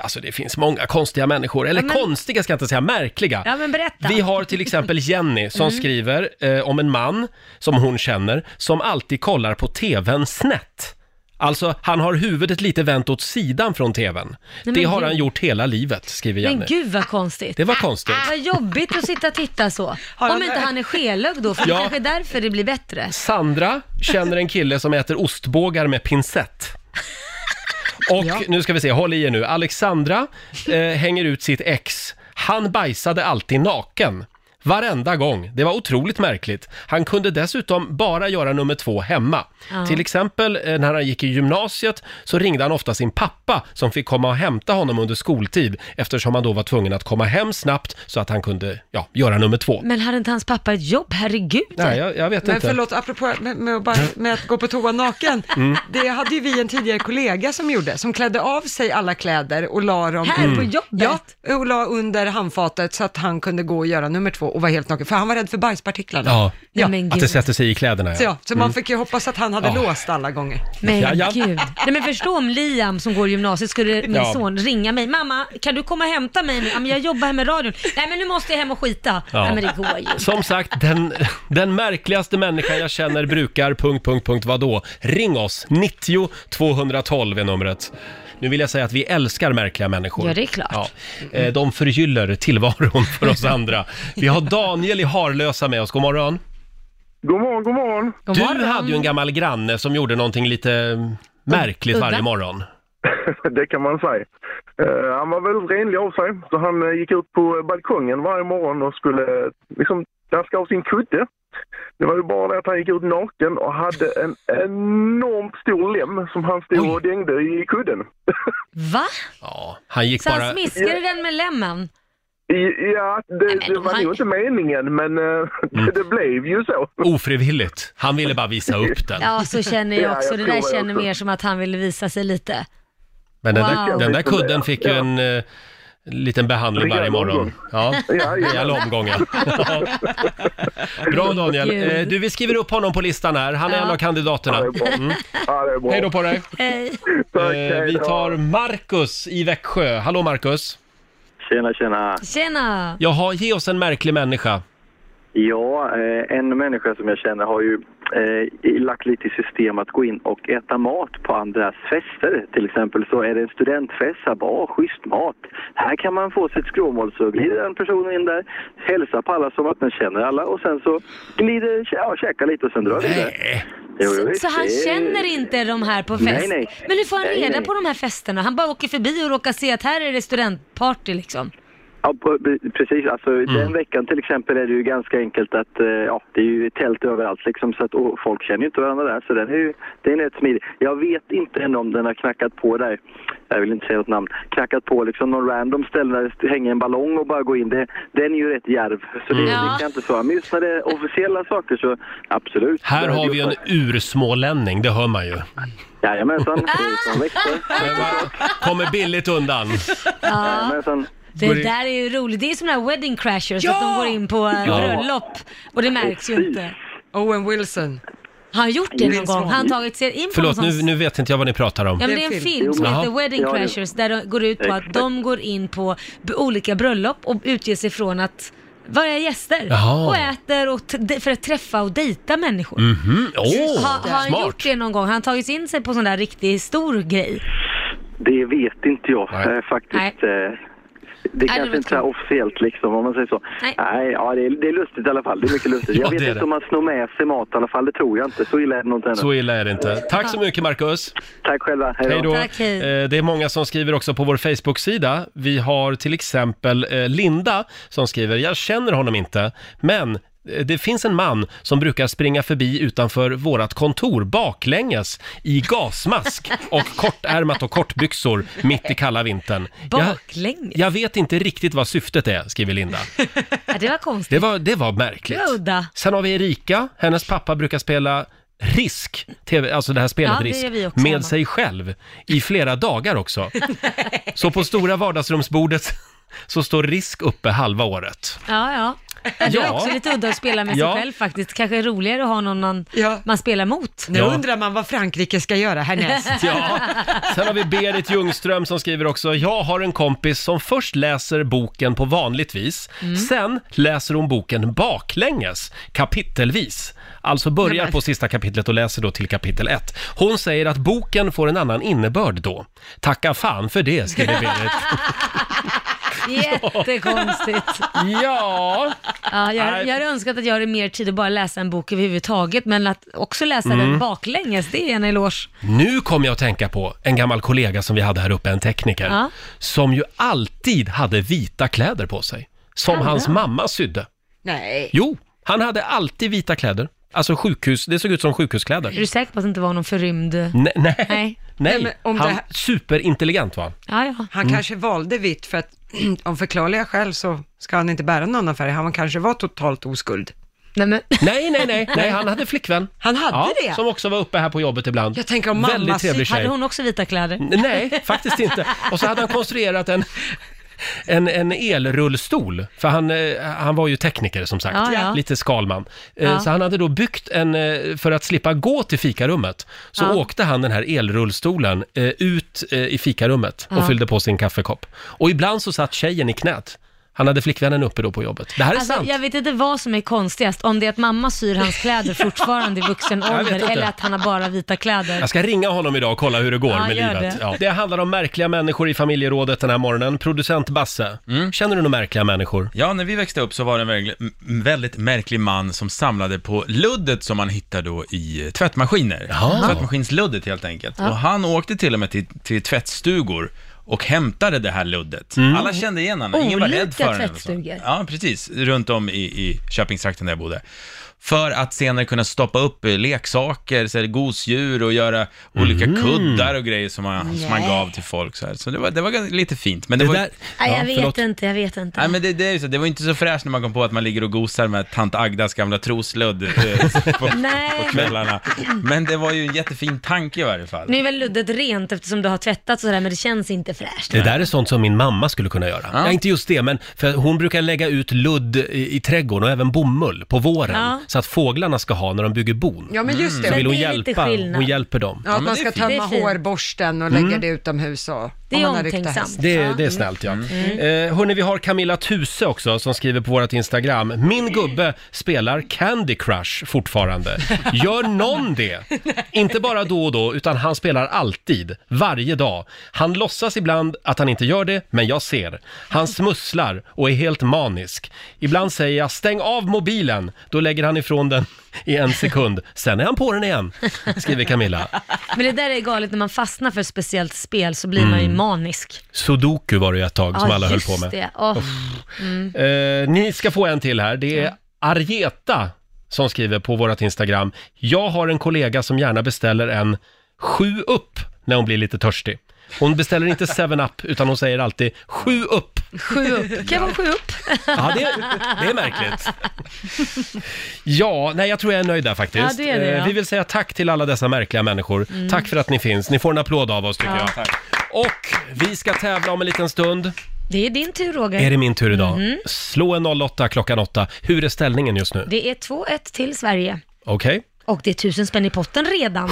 Alltså det finns många konstiga människor, eller Ja, men- konstiga ska jag inte säga, märkliga. Ja, men berätta. Vi har till exempel Jenny som Mm. skriver eh, om en man som hon känner som alltid kollar på TVn snett. Alltså, han har huvudet lite vänt åt sidan från TVn. men det har gud. han gjort hela livet, skriver. Men gud vad konstigt. Det var konstigt. Vad jobbigt att sitta och titta så. Har han- Om inte han är skelögd då, för Ja. det kanske är därför det blir bättre. Sandra känner en kille som äter ostbågar med pincett. Och Ja. nu ska vi se, håll i er nu. Alexandra eh, hänger ut sitt ex. Han bajsade alltid naken. Varenda gång. Det var otroligt märkligt. Han kunde dessutom bara göra nummer två hemma. Ja. Till exempel eh, när han gick i gymnasiet så ringde han ofta sin pappa som fick komma och hämta honom under skoltid eftersom han då var tvungen att komma hem snabbt så att han kunde ja, göra nummer två. Men hade inte hans pappa ett jobb? Herregud. Nej, jag, jag vet Men inte. förlåt, apropå med, med, att bara, med att gå på toa naken. Mm. Det hade ju vi en tidigare kollega som gjorde, som klädde av sig alla kläder och la dem Här på jobbet? Ja, och la under handfatet så att han kunde gå och göra nummer två och vara helt naken, för han var rädd för bajspartiklarna. Ja, Ja. men att det gud. sätter sig i kläderna. Så, ja, så man fick ju hoppas att han hade Ja. låst alla gånger. Men Ja, ja. gud. Nej men förstå om Liam som går i gymnasiet skulle min Ja. son ringa mig. Mamma, kan du komma och hämta mig nu? Ja, men jag jobbar här med radion. Nej men nu måste jag hem och skita. Ja. Nej men det går ju. Som sagt, den, den märkligaste människan jag känner brukar... Punkt, punkt, punkt, vadå? Ring oss! 90 212 är numret. Nu vill jag säga att vi älskar märkliga människor. Ja, det är klart. Ja. Eh, De förgyller tillvaron för oss andra. Vi har Daniel i Harlösa med oss. God morgon. God morgon, god morgon. Du hade ju en gammal granne som gjorde någonting lite märkligt varje morgon. det kan man säga. Eh, han var väldigt renlig av sig, så han eh, gick ut på balkongen varje morgon och skulle eh, liksom daska av sin kudde. Det var ju bara det att han gick ut naken och hade en enormt stor lem som han stod och dängde i kudden. Va? Ja, han gick Så han bara... smiskade den med lemmen? Ja, det, det var nog inte meningen, men eh, det, det blev ju så. Ofrivilligt. Han ville bara visa upp den. Ja, så känner jag Ja, också. jag det där känner också. mer som att han ville visa sig lite. Men den, Wow. där, den där kudden fick ju en eh, liten behandling varje Rejäl morgon. omgång. Ja, Ja, ja. rejäl omgång ja. Bra Daniel. Eh, Du, vi skriver upp honom på listan här. Han är Ja. en av kandidaterna. Ja, det är bra. Mm. Ja, det är bra. Hej då på dig. Hej. Tack, Eh, hej Vi då. tar Marcus i Växjö. Hallå Marcus. Tjena, tjena. Tjena! Jaha, ge oss en märklig människa. Ja, eh, en människa som jag känner har ju eh, lagt lite i system att gå in och äta mat på andras fester. Till exempel så är det en studentfest, här, bara, "Åh, schysst mat. Här kan man få sitt skråmål. Så glider den personen in där, hälsar på alla som att den känner alla och sen så glider, ja, käkar lite och sen drar vidare. Jo, jo, Så, han känner inte de här på Nej, fest? nej. Men hur får han Nej, reda nej. på de här festerna? Han bara åker förbi och råkar se att här är det studentparty liksom. Ja, precis. Alltså, Mm. Den veckan till exempel är det ju ganska enkelt att eh, ja, det är ju tält överallt liksom, så att, och folk känner ju inte varandra där. Så den är ju den är rätt smidig. Jag vet inte än om den har knackat på där, jag vill inte säga något namn, knackat på liksom någon random ställe där det hänger en ballong och bara gå in. Det, den är ju rätt djärv. Så det, Mm. det kan inte svara. Men just när det är officiella saker så absolut. Här Det har är vi en ursmålänning, det hör man ju. Jajamensan. Från Växjö. Kommer billigt undan. Ja. Jajamensan. Det Går där är ju roligt. Det är som här wedding crashers, Ja! att de går in på Ja. bröllop och det märks ju inte. Owen Wilson. Har han gjort det någon gång? Har han tagit sig in på Förlåt, nu, nu vet inte jag vad ni pratar om. Ja men Det det är en film. som heter Wedding Ja, det- Crashers där de går ut på att de går in på olika bröllop och utger sig från att vara gäster Jaha. och äter och för att träffa och dejta människor. Mhm, Åh, har, har han smart. gjort det någon gång? Har han tagit in sig på sån där riktigt stor grej? Det vet inte jag Nej. faktiskt. Eh, Det det kanske inte är officiellt liksom, om man säger så. Nej. Nej, ja, det, är, det är lustigt i alla fall. Det är mycket lustigt. Ja, jag vet är inte det. om man snor med sig mat i alla fall. Det tror jag inte. Så illa är det nog inte ännu. Så illa är det inte. Tack så mycket Marcus. Tack själva. Hej Hej då. Tack, hej. Eh, Det är många som skriver också på vår Facebook-sida. Vi har till exempel eh, Linda som skriver, jag känner honom inte, men det finns en man som brukar springa förbi utanför vårat kontor baklänges i gasmask och kortärmat och kortbyxor mitt i kalla vintern. Jag, Baklänges? jag vet inte riktigt vad syftet är, skriver Linda. Ja, det var konstigt. Det var, det var märkligt. Det var udda. Sen har vi Erika, hennes pappa brukar spela Risk, TV, alltså det här spelet Ja, det Risk, gör vi också hemma. med sig själv i flera dagar också. Så på stora vardagsrumsbordet så står Risk uppe halva året. Ja, ja. Ja, Det är också lite udda att spela med sig Ja. själv faktiskt. Kanske är roligare att ha någon man, Ja. man spelar mot. Nu Ja. undrar man vad Frankrike ska göra härnäst. Ja. Sen har vi Berit Ljungström som skriver också, jag har en kompis som först läser boken på vanligt vis, Mm. sen läser hon boken baklänges, kapitelvis. Alltså börjar på sista kapitlet och läser då till kapitel ett. Hon säger att boken får en annan innebörd då. Tacka fan för det, skriver Berit. Jättekonstigt. ja, Ja, jag, jag hade önskat att jag hade mer tid att bara läsa en bok överhuvudtaget, men att också läsa Mm. den baklänges, det är en eloge. nu kom jag att tänka på en gammal kollega som vi hade här uppe, en tekniker, Ja. som ju alltid hade vita kläder på sig. Som Hade hans han? mamma sydde. Nej. Jo, han hade alltid vita kläder. Alltså sjukhus, det såg ut som Är sjukhuskläder. du säker på att det inte var någon förrymd... Nej, nej, Nej. nej. men om han, det här- superintelligent var han. Ja, ja. Han kanske valde vitt för att av förklarliga skäl så ska han inte bära någon annan färg. Han kanske var totalt oskuld. Nej, men... Nej, nej, nej, nej, han hade flickvän. Han hade ja, det? Som också var uppe här på jobbet ibland. Jag tänker om mamma Väldigt trevlig Hade tjej. hon också vita kläder? Nej, faktiskt inte. Och så hade han konstruerat en, en, en elrullstol, för han, eh, han var ju tekniker som sagt, Ja, ja. lite skalman. Eh, Ja. Så han hade då byggt en, eh, för att slippa gå till fikarummet, så Ja. åkte han den här elrullstolen eh, ut eh, i fikarummet och Ja. fyllde på sin kaffekopp. Och ibland så satt tjejen i knät. Han hade flickvännen uppe då på jobbet. Det här är Alltså, sant. jag vet inte vad som är konstigast, om det är att mamma syr hans kläder fortfarande i vuxen vet ålder inte. eller att han har bara vita kläder. Jag ska ringa honom idag och kolla hur det går Ja, med gör livet. det. Ja. Det handlar om märkliga människor i familjerådet den här morgonen. Producent Basse, känner du några märkliga människor? Ja, när vi växte upp så var det en väldigt, m- väldigt märklig man som samlade på luddet som man hittar då i tvättmaskiner. Jaha. Tvättmaskinsluddet helt enkelt. Ja. Och han åkte till och med till, till tvättstugor och hämtade det här luddet. Mm. Alla kände igen honom, ingen var rädd Olika för honom. så. tvättstugor. Ja, precis. Runt om i, i Köpingstrakten där jag bodde. För att senare kunna stoppa upp eh, leksaker, så här, gosedjur och göra olika Mm. kuddar och grejer som man, som man Nej. gav till folk. Så, här. så det, var, det var ganska- lite fint. Men det, Det var, där- Nej, jag Ja, vet förlåt. inte, jag vet inte. Nej men det, det är ju så, det var inte så fräscht när man kom på att man ligger och gosar med tant Agdas gamla trosludd eh, på, Nej. på kvällarna. Men det var ju en jättefin tanke i varje fall. Nu är väl luddet rent eftersom du har tvättat sådär, men det känns inte fräscht. Det där är sånt som min mamma skulle kunna göra. Ja. inte just det, men för hon brukar lägga ut ludd i, i trädgården och även bomull på våren. Ja. Så att fåglarna ska ha när de bygger bon. Ja, men just det. Så vill hon Men det är lite hjälpa, skillnad. hon hjälper dem. Ja, att man ska Det är tömma fint. hårborsten och lägga det utomhus och Det är om man har rykta omtänksamt. häst. Det, det är snällt ja. Mm. Eh, hörni, vi har Camilla Tuse också som skriver på vårt Instagram. Min gubbe spelar Candy Crush fortfarande. Gör någon det? Inte bara då och då, utan han spelar alltid, varje dag. Han låtsas ibland att han inte gör det, men jag ser. Han smusslar och är helt manisk. Ibland säger jag stäng av mobilen, då lägger han ifrån den i en sekund. Sen är han på den igen, skriver Camilla. Men det där är galet, när man fastnar för ett speciellt spel så blir man ju Mm. manisk. Sudoku var det ju ett tag som Ja, alla höll just på med. Det. Åh. Mm. Eh, ni ska få en till här. Det är Argeta som skriver på vårt Instagram. Jag har en kollega som gärna beställer en sju upp när hon blir lite törstig. Hon beställer inte 7-Up utan hon säger alltid sju upp. Sju upp. Kan jag vara sju upp? Ja, det, det är märkligt. Ja, nej jag tror jag är nöjd där faktiskt. Ja, du är det, Eh, ja. Vi vill säga tack till alla dessa märkliga människor. Mm. Tack för att ni finns. Ni får en applåd av oss tycker Ja. jag. Och vi ska tävla om en liten stund. Det är din tur Roger. Är det min tur idag? Mhm. Slå en 08 klockan 8. Hur är ställningen just nu? Det är 2-1 till Sverige. Okej? Och det är tusen spänn i potten redan.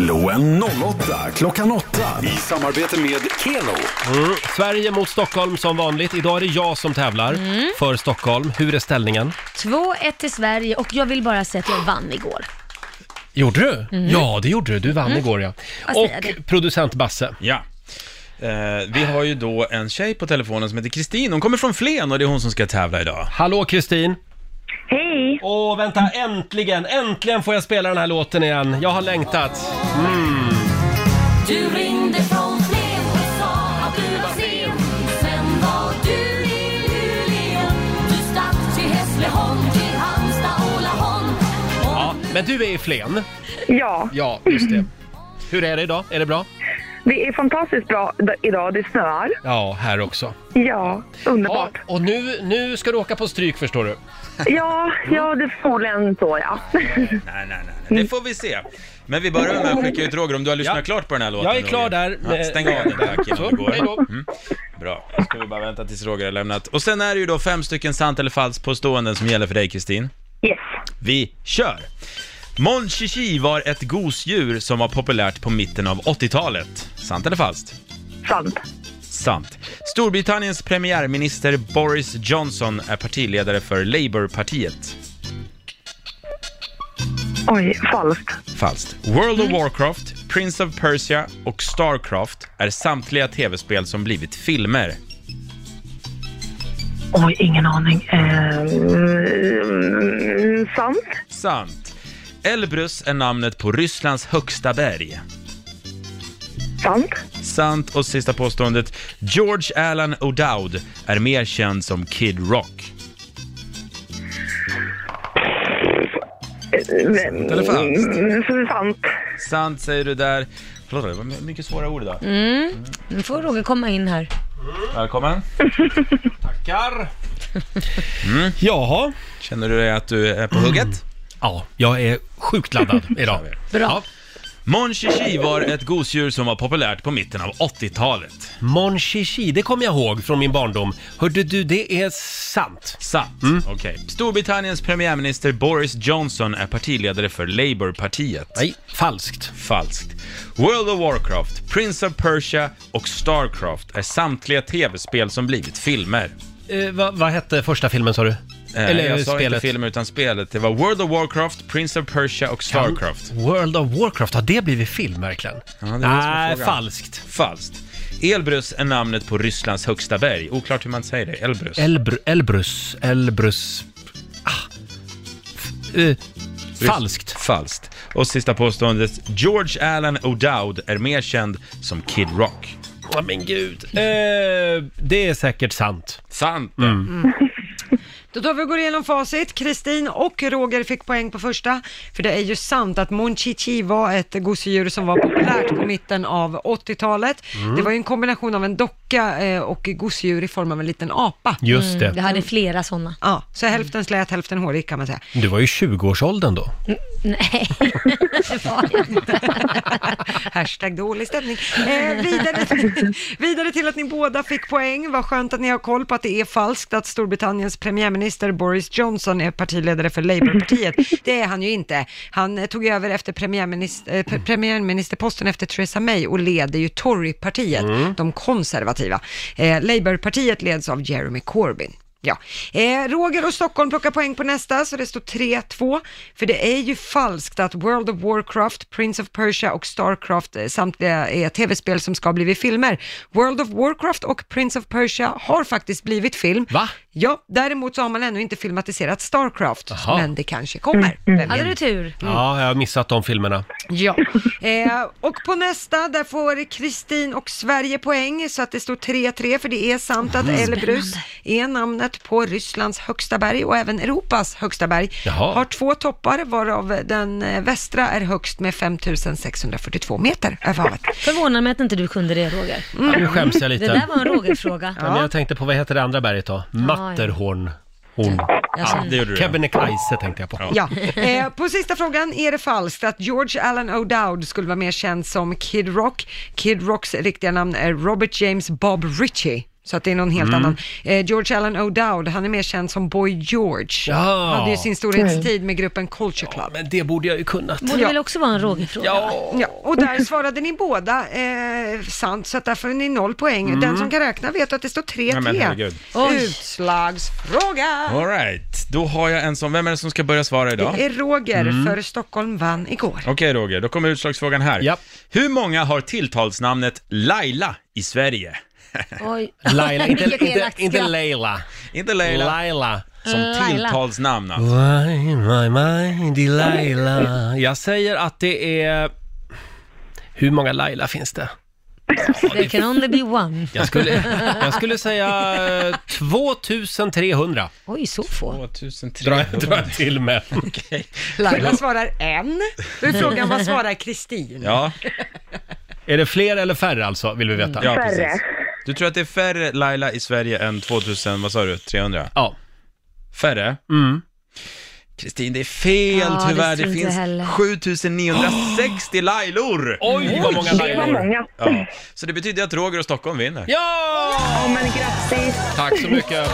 Slå en 08 klockan 8 i samarbete med Keno. Mm. Sverige mot Stockholm som vanligt. Idag är det jag som tävlar Mm. för Stockholm. Hur är ställningen? 2-1 till Sverige och jag vill bara säga att jag vann igår. Gjorde du? Mm. Ja, det gjorde du. Du vann Mm. igår ja. Vad säger Och det? producent Basse. Ja. Eh, vi har ju då en tjej på telefonen som heter Kristin. Hon kommer från Flen och det är hon som ska tävla idag. Hallå Kristin! Hej! Åh, vänta, äntligen! Äntligen får jag spela den här låten igen. Jag har längtat. Mm. Du ringde från Flen och sa att du var sen Sen var du i Luleå Du stack till Hässleholm, till Halmstad och Laholm Ja, men du är i Flen. Ja. Ja, just det. Hur är det idag? Är det bra? Det är fantastiskt bra d- idag. Det snöar. Ja, här också. Ja, underbart. Ja, och nu, nu ska du åka på stryk förstår du. Ja, ja, det är förmodligen så ja. Nej, nej, nej. Det får vi se. Men vi börjar med att skicka ut Roger om du har lyssnat klart på den här låten. Jag är klar Roger. där. Ja, stäng av den tack innan Så, du går. hej då. Mm. Bra, då ska vi bara vänta tills Roger har lämnat. Och sen är det ju då fem stycken sant eller falskt påståenden som gäller för dig Kristin. Yes. Vi kör! Mon Chichi var ett gosedjur som var populärt på mitten av 80-talet. Sant eller falskt? Sant. Sant. Storbritanniens premiärminister Boris Johnson är partiledare för Labourpartiet. Oj, falskt. Falskt. World of Warcraft, Prince of Persia och Starcraft är samtliga tv-spel som blivit filmer. Oj, ingen aning. Eh, sant. Sant. Elbrus är namnet på Rysslands högsta berg. Sant. Sant. Och sista påståendet. George Allen O'Dowd är mer känd som Kid Rock. Sant eller falskt? Sant. Sant säger du där. Förlåt, det var mycket svåra ord idag. Mm. Nu får Roger komma in här. Välkommen. Tackar. Mm. Jaha. Känner du dig att du är på hugget? Ja, jag är sjukt laddad idag. Bra. Ja. Mon Chichi var ett gosedjur som var populärt på mitten av 80-talet. Mon Chichi, det kommer jag ihåg från min barndom. Hörde du, det är sant. Sant, okej. Storbritanniens premiärminister Boris Johnson är partiledare för Labourpartiet. Nej, falskt. Falskt. World of Warcraft, Prince of Persia och Starcraft är samtliga tv-spel som blivit filmer. Eh, vad, vad hette första filmen sa du? Eh, jag sa inte film utan spelet. Det var World of Warcraft, Prince of Persia och Starcraft. World of Warcraft, har det blivit film verkligen? Ja, det är det som är Nej, frågan. falskt. Falskt. Elbrus är namnet på Rysslands högsta berg. Oklart hur man säger det. Elbrus. Elbr Elbrus, Elbrus... Ah. Eh, falskt. Falskt. Och sista påståendet. George Allen O'Dowd är mer känd som Kid Rock. Ja, men gud. Eh, det är säkert sant. Sant. Mm. Då tar vi och går igenom facit. Kristin och Roger fick poäng på första, för det är ju sant att Mon Chichi var ett gosedjur som var populärt på mitten av 80-talet. Mm. Det var ju en kombination av en docka eh, och gosedjur i form av en liten apa. Just det. Mm, vi hade flera sådana. Ja, så hälften slät, hälften hårig kan man säga. Du var ju 20-årsåldern då. Nej, det var jag inte. Hashtag dålig stämning. Eh, vidare, vidare till att ni båda fick poäng. Vad skönt att ni har koll på att det är falskt att Storbritanniens premiärminister Boris Johnson är partiledare för Labourpartiet. Det är han ju inte. Han tog över efter premiärminister, eh, pre- premiärministerposten efter Theresa May och leder ju Torypartiet, de konservativa. Eh, Labourpartiet leds av Jeremy Corbyn. Ja, eh, Roger och Stockholm plockar poäng på nästa, så det står 3-2. För det är ju falskt att World of Warcraft, Prince of Persia och Starcraft eh, samtliga är tv-spel som ska blivit filmer. World of Warcraft och Prince of Persia har faktiskt blivit film. Va? Ja, däremot så har man ännu inte filmatiserat Starcraft, Jaha. men det kanske kommer. Vem Hade vet? du tur? Ja, jag har missat de filmerna. Ja, eh, och på nästa där får Kristin och Sverige poäng så att det står 3-3 för det är sant att Elbrus är namnet på Rysslands högsta berg och även Europas högsta berg. Jaha. Har två toppar varav den eh, västra är högst med 5642 meter över havet. Förvånar mig att inte du kunde det Roger. Ja, nu skäms jag lite. Det där var en Roger-fråga. Ja, men jag tänkte på, vad heter det andra berget då? Matterhorn. Horn. Jaså. Det gjorde du. Kebnekaise tänkte jag på. Ja, eh, på sista frågan är det falskt att George Allen O'Dowd skulle vara mer känd som Kid Rock. Kid Rocks riktiga namn är Robert James Bob Ritchie. Så att det är någon helt Mm. annan. Eh, George Allen O'Dowd, han är mer känd som Boy George. Ja. Hade ju sin storhetstid med gruppen Culture Club. Men det borde jag ju kunnat. Borde väl också vara en Roger-fråga? Ja. ja, och där svarade ni båda eh, sant, så att där får ni noll poäng. Mm. Den som kan räkna vet att det står 3-3. Nej, men herregud. Utslagsfråga! Alright, då har jag en som, vem är det som ska börja svara idag? Det är Roger, Mm. för Stockholm vann igår. Okej Roger, då kommer utslagsfrågan här. Hur många har tilltalsnamnet Laila i Sverige? Oj. Laila, inte, Vilket inte, elakt inte skratt. Leila. Inte Laila. Laila. Som Laila. tilltalsnamn alltså. Why my mindy Laila. Jag säger att det är... Hur många Laila finns det? There can only be one. Jag skulle, jag skulle säga eh, 2300. Oj, så få. 2300. Dra, dra till med. Laila svarar en. Då är frågan, vad svarar Kristin? Ja. Är det fler eller färre alltså, vill vi veta? Ja, precis. Du tror att det är färre Laila i Sverige än 2000, vad sa du, 300? Ja. Färre? Mm. Kristin, det är fel Ja, det tyvärr. Det, tror inte jag finns heller. 7960 Lailor! Oj, vad många Det var många. Ja. Så det betyder att Roger och Stockholm vinner. Ja! Ja, men grattis. Tack så mycket.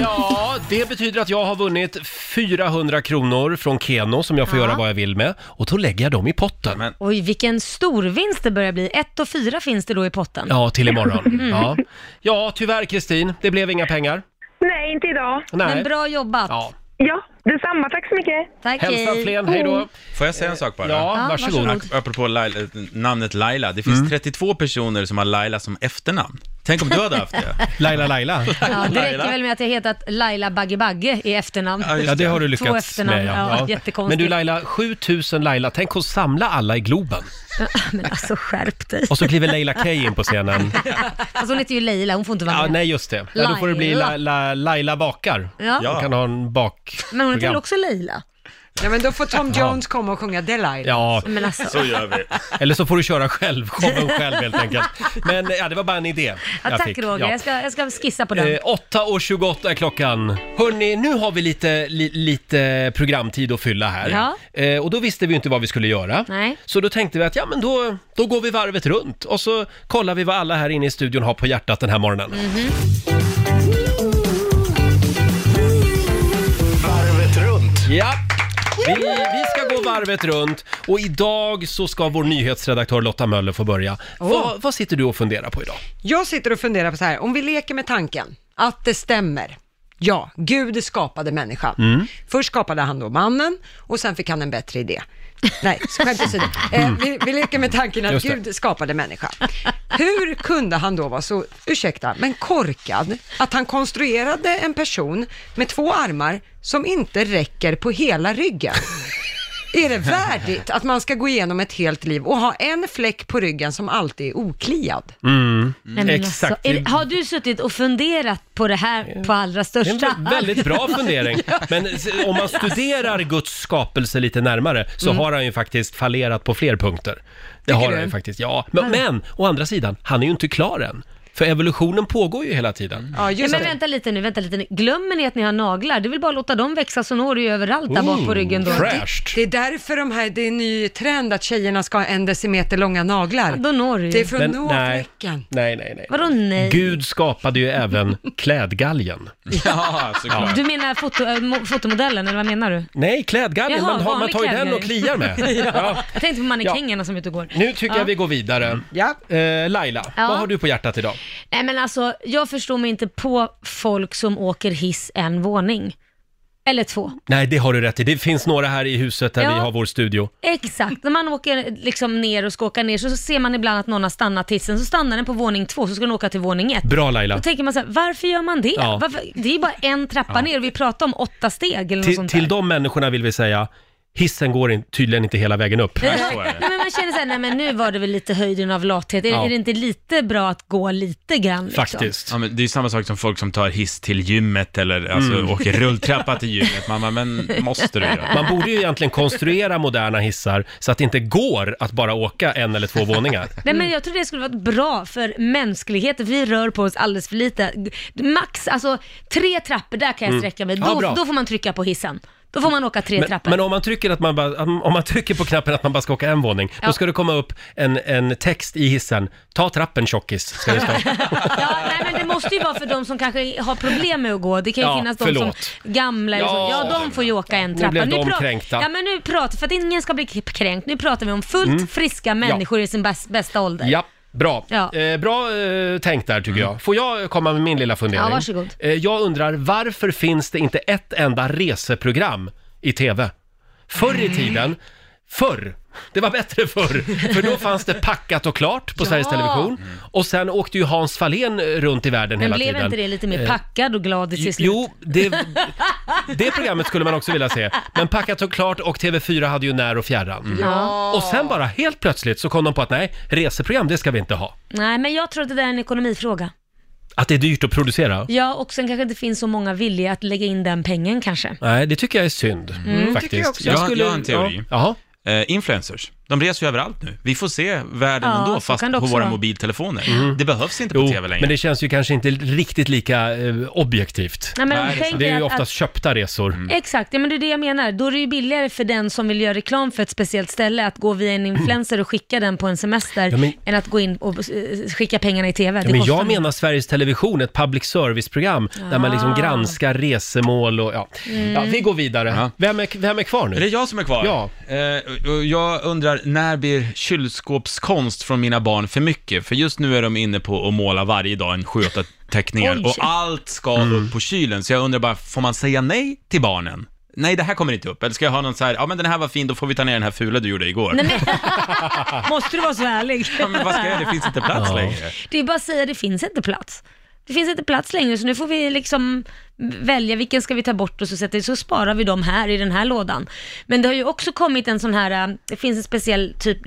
Ja, det betyder att jag har vunnit 400 kronor från Keno som jag får Ja. göra vad jag vill med. Och då lägger jag dem i potten. Men, Oj, vilken stor vinst det börjar bli. Ett och fyra finns det då i potten. Ja, till imorgon. Mm. Ja. ja, tyvärr Kristin, det blev inga pengar. Nej, inte idag. Nej. Men bra jobbat. Ja. Ja, detsamma. Tack så mycket. Tack, Hälsa hej. Flen, hej då. får jag säga en sak bara? Ja, Ja, varsågod. varsågod. Apropå Laila, namnet Laila, det finns 32 personer som har Laila som efternamn. Tänk om du hade haft det. Laila Laila. Ja, det Laila. räcker väl med att jag hetat Laila Bagge Bagge i efternamn. Ja, just Ja, det har du Två lyckats efternamn, med. ja, jättekonstigt. Men du Laila, 7000 Laila, tänk att samla alla i Globen. Men alltså skärp dig. Och så kliver Leila K in på scenen. Alltså hon heter ju Leila, hon får inte vara Ja, med. nej just det. Ja, då får det bli Laila. La, La, Laila bakar. Ja. Hon kan ha en bak... Men hon heter program. väl också Leila? Ja, men då får Tom Jones komma och sjunga Delilah. Ja, Men alltså. Så gör vi. eller så får du köra själv, showen själv helt enkelt. Men ja, det var bara en idé Ja, jag tack fick. Roger, Ja. jag, ska, jag ska skissa på den. Eh, 8.28 är klockan. Hörni, nu har vi lite, li, lite programtid att fylla här. Ja. Eh, och då visste vi ju inte vad vi skulle göra. Nej. Så då tänkte vi att ja, men då, då går vi varvet runt och så kollar vi vad alla här inne i studion har på hjärtat den här morgonen. Vi, vi ska gå varvet runt och idag så ska vår nyhetsredaktör Lotta Möller få börja. Vad, vad sitter du och funderar på idag? Jag sitter och funderar på så här, om vi leker med tanken att det stämmer. Ja, Gud skapade människan. Mm. Först skapade han då mannen och sen fick han en bättre idé. Nej, skämt åsido. Eh, vi, vi leker med tanken att Mm. Just det. Gud skapade människan. Hur kunde han då vara så, ursäkta, men korkad, att han konstruerade en person med två armar som inte räcker på hela ryggen? Är det värdigt att man ska gå igenom ett helt liv och ha en fläck på ryggen som alltid är okliad? Mm. Nej, men Exakt. Alltså, är har du suttit och funderat på det här på allra Det är största en vä- väldigt bra fundering. Men s- om man studerar Guds skapelse lite närmare så har han ju faktiskt fallerat på fler punkter. Det Mm. Tycker har du? han ju faktiskt, ja. Men, men å andra sidan, han är ju inte klar än. För evolutionen pågår ju hela tiden. Ja, Ja, just men det. vänta lite nu, vänta lite nu. Glömmer ni att ni har naglar? Det väl bara att låta dem växa så når du ju överallt där bak på ryggen då. Fräscht! Det är därför de här, det är en ny trend att tjejerna ska ha en decimeter långa naglar. Då når du ju. Det är för att Men nå nej. fläcken. Nej, nej, nej. Vadå nej? Gud skapade ju även klädgalgen. Ja, såklart. Du menar foto, äh, mo- fotomodellen, eller vad menar du? Nej, klädgalgen, Jaha, man, har, man vanlig tar ju den klädgalge. och kliar med. ja. Jag tänkte på mannekängerna som är ute och går. Nu tycker jag vi går vidare. Ja. Eh, Laila, Ja. vad har du på hjärtat idag? Nej men alltså, jag förstår mig inte på folk som åker hiss en våning. Eller två. Nej, det har du rätt i. Det finns några här i huset där Ja. vi har vår studio. Exakt, när man åker liksom ner och ska åka ner så ser man ibland att någon har stannat hissen, så stannar den på våning två, så ska den åka till våning ett. Bra Laila. Då tänker man så här, varför gör man det? Ja. Varför? Det är ju bara en trappa ner och vi pratar om åtta steg eller något Till, sånt till där. de människorna vill vi säga, hissen går in, tydligen inte hela vägen upp. Nej, så är det. men man känner såhär, nej men nu var det väl lite höjden av lathet. Är, Ja. är det inte lite bra att gå lite grann? Liksom? Faktiskt. Ja, men det är ju samma sak som folk som tar hiss till gymmet eller alltså, Mm. åker rulltrappa till gymmet. Man bara, men måste du göra? Man borde ju egentligen konstruera moderna hissar så att det inte går att bara åka en eller två våningar. Nej men jag tror det skulle vara bra för mänskligheten, för vi rör på oss alldeles för lite. Max, alltså tre trappor, där kan jag sträcka mig. Mm. Ja, Då, bra. då får man trycka på hissen. Då får man åka tre Men, trappor. men om man trycker att man bara, om man trycker på knappen att man bara ska åka en våning, Ja. då ska det komma upp en, en text i hissen. Ta trappen tjockis, ska det stå. Ja, nej men det måste ju vara för de som kanske har problem med att gå. Det kan ju Ja, finnas de förlåt. som gamla eller så. Ja. Ja, de får ju åka en trappa. blev de pra- kränkta. Ja, men nu pratar för att ingen ska bli kränkt. Nu pratar vi om fullt friska människor i sin bäst, bästa ålder. Mm. Bra. Ja. Eh, bra eh, tänkt där tycker jag. Får jag komma med min lilla fundering? Ja, varsågod. Eh, jag undrar, varför finns det inte ett enda reseprogram i TV? Förr i tiden, förr, det var bättre förr, för då fanns det packat och klart på Sveriges Television. Och sen åkte ju Hans Fahlén runt i världen Men hela blev tiden. inte det lite mer Eh, packad och glad till slut? Jo, det, det programmet skulle man också vilja se. Men Packat och klart och TV4 hade ju När och fjärran. Ja. Och sen bara helt plötsligt så kom de på att nej, reseprogram det ska vi inte ha. Nej, men jag tror att det där är en ekonomifråga. Att det är dyrt att producera? Ja, och sen kanske inte finns så många villiga att lägga in den pengen kanske. Nej, det tycker jag är synd. Mm. Faktiskt. Tycker jag också. Jag, jag har en teori. Ja. Jaha. Eh, influencers, de reser ju överallt nu. Vi får se världen Ja, ändå, så fast kan det på också våra vara. mobiltelefoner. Det behövs inte på Jo, TV längre. men det känns ju kanske inte riktigt lika eh, objektivt. Nej, men Nej, det är Det är ju att, oftast köpta resor. Mm. Exakt, ja, men det är det jag menar. Då är det ju billigare för den som vill göra reklam för ett speciellt ställe att gå via en influencer och skicka den på en semester Ja, men- än att gå in och eh, skicka pengarna i TV. Det Ja, men kostar jag mer. menar Sveriges Television, ett public service-program där man liksom Ah. granskar resemål och ja. ja vi går vidare. Ja. Vem, är, vem är kvar nu? Är det jag som är kvar? Ja. Eh, och jag undrar, när blir kylskåpskonst från mina barn för mycket? För just nu är de inne på att måla varje dag en 7-8 teckningar och allt ska Mm. upp på kylen. Så jag undrar bara, får man säga nej till barnen? Nej, det här kommer inte upp. Eller ska jag ha någon så här, ja men den här var fin, då får vi ta ner den här fula du gjorde igår. Nej, men... Måste du vara så ärlig? Ja, men vad ska jag göra? Det finns inte plats Ja. längre. Det är bara att säga, det finns inte plats. Det finns inte plats längre, så nu får vi liksom välja vilken ska vi ta bort och så, sätter, så sparar vi dem här i den här lådan. Men det har ju också kommit en sån här, äh, det finns en speciell typ,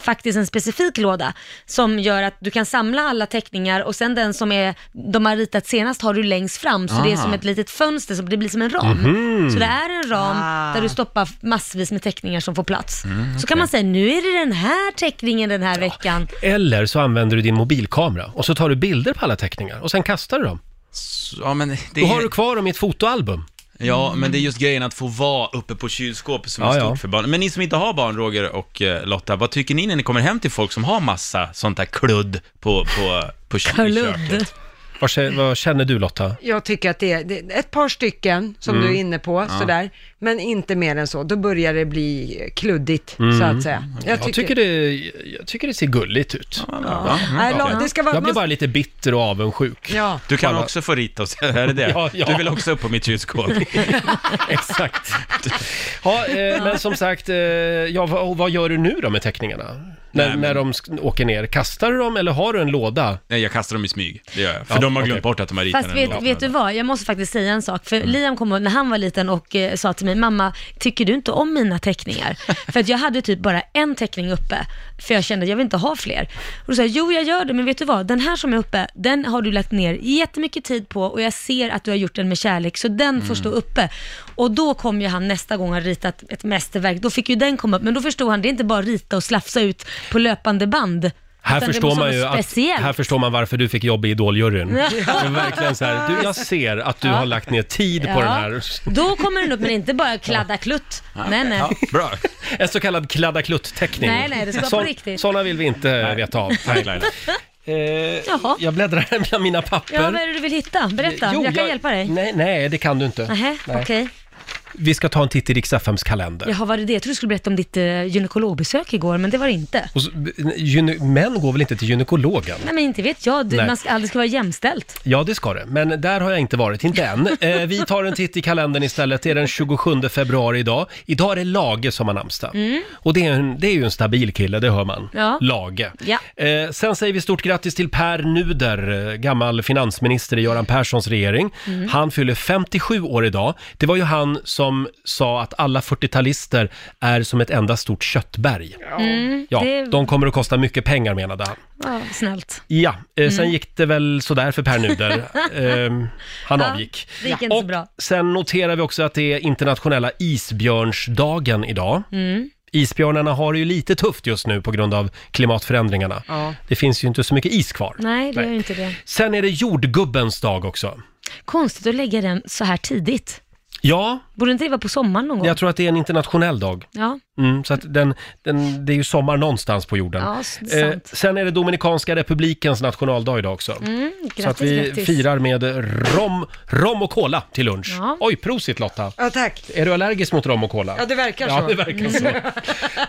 faktiskt en specifik låda som gör att du kan samla alla teckningar och sen den som är, de har ritat senast har du längst fram så det är som ett litet fönster, så det blir som en ram. Mhm. Så det är en ram Ah. där du stoppar massvis med teckningar som får plats. Mm, Så okej. kan man säga, nu är det den här teckningen den här veckan. Eller så använder du din mobilkamera och så tar du bilder på alla teckningar och sen kastar du dem. Ja, men det Då har du kvar dem i ett fotoalbum. Ja, men det är just grejen att få vara uppe på kylskåpet som är Ja, ja. stort för barn. Men ni som inte har barn, Roger och eh, Lotta, vad tycker ni när ni kommer hem till folk som har massa sånt där kludd på, på, på ky- i köket? Vad, kä- vad känner du Lotta? Jag tycker att det är, det är ett par stycken som Mm. du är inne på, Ja. sådär, men inte mer än så. Då börjar det bli kluddigt, så Mm. att säga. Jag, tycker... det, jag tycker det ser gulligt ut. Ja. Nej, la- det ska vara- jag blir bara lite bitter och avundsjuk. Ja. Du kan Alla- också få rita och säga, är det det? Ja, ja. Du vill också upp på mitt kylskåp. Exakt. Ja, eh, men som sagt, eh, ja, vad, vad gör du nu då med teckningarna? När, Nej, när de åker ner, kastar du dem eller har du en låda? Nej, jag kastar dem i smyg. Det gör jag. För Ja, de har glömt okej. bort att de har ritat Fast en vet, låda. vet du vad, jag måste faktiskt säga en sak. För Mm. Liam kom när han var liten och eh, sa till mig, mamma, tycker du inte om mina teckningar? för att jag hade typ bara en teckning uppe, för jag kände att jag vill inte ha fler. Och då sa jag, jo jag gör det, men vet du vad, den här som är uppe, den har du lagt ner jättemycket tid på och jag ser att du har gjort den med kärlek, så den får stå uppe. Och då kom ju han nästa gång han ritat ett mästerverk, då fick ju den komma upp, men då förstod han, det är inte bara rita och slafsa ut på löpande band. Här förstår, man ju att, speciellt. här förstår man varför du fick jobb i Idoljuryn. Ja. Det är verkligen så här, du, jag ser att du Ja. har lagt ner tid på den här. Då kommer den upp, men inte bara kladda klutt. Nej, nej. Ja, bra. En så kallad kladda klutt-teckning. Nej, nej, det ska vara på riktigt. Sådana vill vi inte veta av. Nej, Laila. Eh, Jaha. jag bläddrar här bland mina papper. Ja, vad är det du vill hitta? Berätta, Jo, jag kan jag- hjälpa dig. Nej, nej, det kan du inte. Nähä, Nej. okej. Vi ska ta en titt i Rix FMs kalender. Jaha, var det det? Jag trodde du skulle berätta om ditt uh, gynekologbesök igår, men det var det inte. Och så, gyne- män går väl inte till gynekologen? Nej, men inte vet jag. Du, Nej. man ska, aldrig ska vara jämställt. Ja, det ska det. Men där har jag inte varit, inte än. Eh, vi tar en titt i kalendern istället. Det är den 27 februari idag. Idag är det Lage som har namnsdag. Mm. Och det är, en, det är ju en stabil kille, det hör man. Ja. Lage. Ja. Eh, sen säger vi stort grattis till Per Nuder, eh, gammal finansminister i Göran Perssons regering. Mm. Han fyller 57 år idag. Det var ju han som sa att alla 40-talister är som ett enda stort köttberg. Mm, Ja, det de kommer att kosta mycket pengar menade han. var snällt. Ja, eh, sen Mm. gick det väl sådär för Per Nuder. Ehm, han Ja, avgick. det gick inte så Och bra. sen noterar vi också att det är internationella isbjörnsdagen idag. Mm. Isbjörnarna har det ju lite tufft just nu på grund av klimatförändringarna. Ja. Det finns ju inte så mycket is kvar. Nej, det gör ju inte det. Sen är det jordgubbens dag också. Konstigt att lägga den så här tidigt. Ja, Borde inte det vara på sommaren någon gång? jag tror att det är en internationell dag. Ja. Mm, så att den, den, det är ju sommar någonstans på jorden. Ja, s- sant. sen är det Dominikanska republikens nationaldag idag också. Mm, grattis, så att vi grattis. firar med rom, rom och cola till lunch. Ja. Oj, prosit Lotta! Ja, tack. Är du allergisk mot rom och cola? Ja, det verkar Ja, så. det verkar så.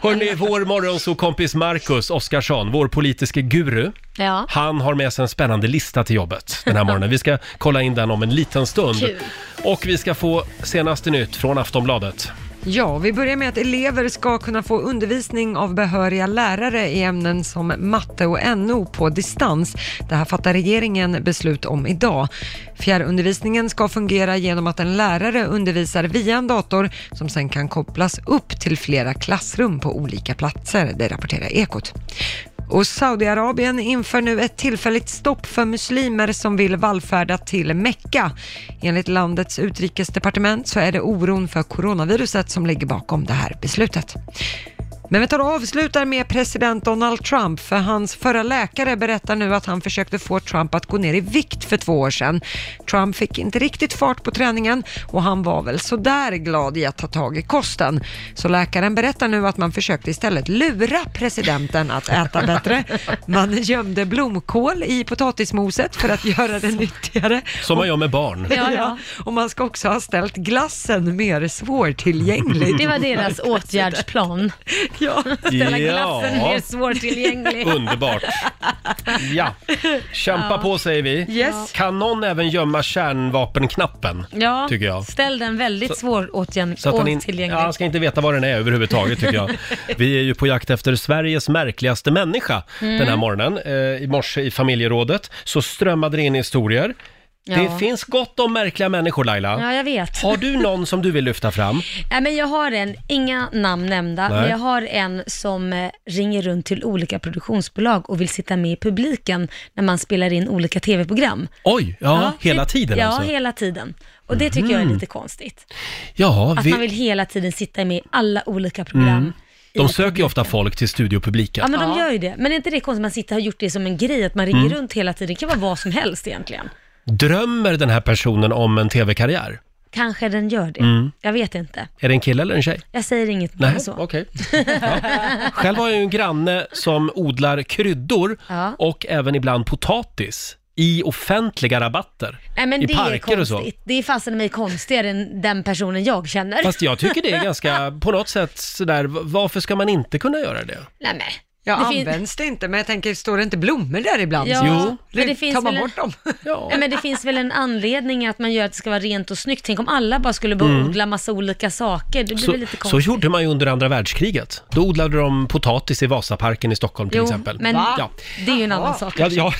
Hörrni, vår morgonsåkompis Marcus Oskarsson, vår politiske guru, Ja. han har med sig en spännande lista till jobbet den här morgonen. Vi ska kolla in den om en liten stund. Kul. Och vi ska få senaste nytt från Aftonbladet. Ja, vi börjar med att elever ska kunna få undervisning av behöriga lärare i ämnen som matte och NO på distans. Det här fattar regeringen beslut om idag. Fjärrundervisningen ska fungera genom att en lärare undervisar via en dator som sen kan kopplas upp till flera klassrum på olika platser, det rapporterar Ekot. Och Saudiarabien inför nu ett tillfälligt stopp för muslimer som vill vallfärda till Mecka. Enligt landets utrikesdepartement så är det oron för coronaviruset som ligger bakom det här beslutet. Men vi tar och avslutar med president Donald Trump, för hans förra läkare berättar nu att han försökte få Trump att gå ner i vikt för två år sedan. Trump fick inte riktigt fart på träningen och han var väl sådär glad i att ta tag i kosten. Så läkaren berättar nu att man försökte istället lura presidenten att äta bättre. Man gömde blomkål i potatismoset för att göra det nyttigare. Som man gör med barn. Ja, ja. Och man ska också ha ställt glassen mer svårtillgänglig. Det var deras åtgärdsplan. Ja. Ställa Ja. glassen mer svårtillgänglig. Underbart. Ja, kämpa Ja. på säger vi. Yes. Kan någon även gömma kärnvapenknappen? Ja, Tycker jag. ställ den väldigt svår åtgärd, Så att han, in, åtillgänglig. ja, han ska inte veta vad den är överhuvudtaget tycker jag. Vi är ju på jakt efter Sveriges märkligaste människa Mm. den här morgonen. Eh, I morse i familjerådet så strömmade det in historier. Det finns gott om märkliga människor Laila. Ja, jag vet. Har du någon som du vill lyfta fram? Nej, men jag har en, inga namn nämnda, Nej. men jag har en som eh, ringer runt till olika produktionsbolag och vill sitta med i publiken när man spelar in olika tv-program. Oj, ja, hela det- tiden ja, alltså? hela tiden. Och det tycker jag är Mhm. lite konstigt. Ja, Att vi, man vill hela tiden sitta med i alla olika program. mm. De söker ju ofta folk till studiopubliken. Ja, men de gör ju det. Men är inte det konstigt att man sitter och har gjort det som en grej, att man ringer Mm. runt hela tiden? Det kan vara vad som helst egentligen. Drömmer den här personen om en tv-karriär? Kanske den gör det. Mm. Jag vet inte. Är det en kille eller en tjej? Jag säger inget mer så. okej. Själv har jag ju en granne som odlar kryddor Ja. och även ibland potatis i offentliga rabatter. Nej men I det är parker och så. konstigt. Det är fasen mig konstigare än den personen jag känner. Fast jag tycker det är ganska, på något sätt sådär, v- varför ska man inte kunna göra det? Nej men. Ja, Det används det inte, men jag tänker, står det inte blommor där ibland? Ja, Jo. men det finns Tar man bort dem? Ja. men det finns väl en anledning att man gör att det ska vara rent och snyggt. Tänk om alla bara skulle börja Mm. odla massa olika saker. Det blir Så, väl lite så konstigt. gjorde man ju under andra världskriget. Då odlade de potatis i Vasaparken i Stockholm till jo, exempel. men Ja. det är ju en annan sak. Ja, ja,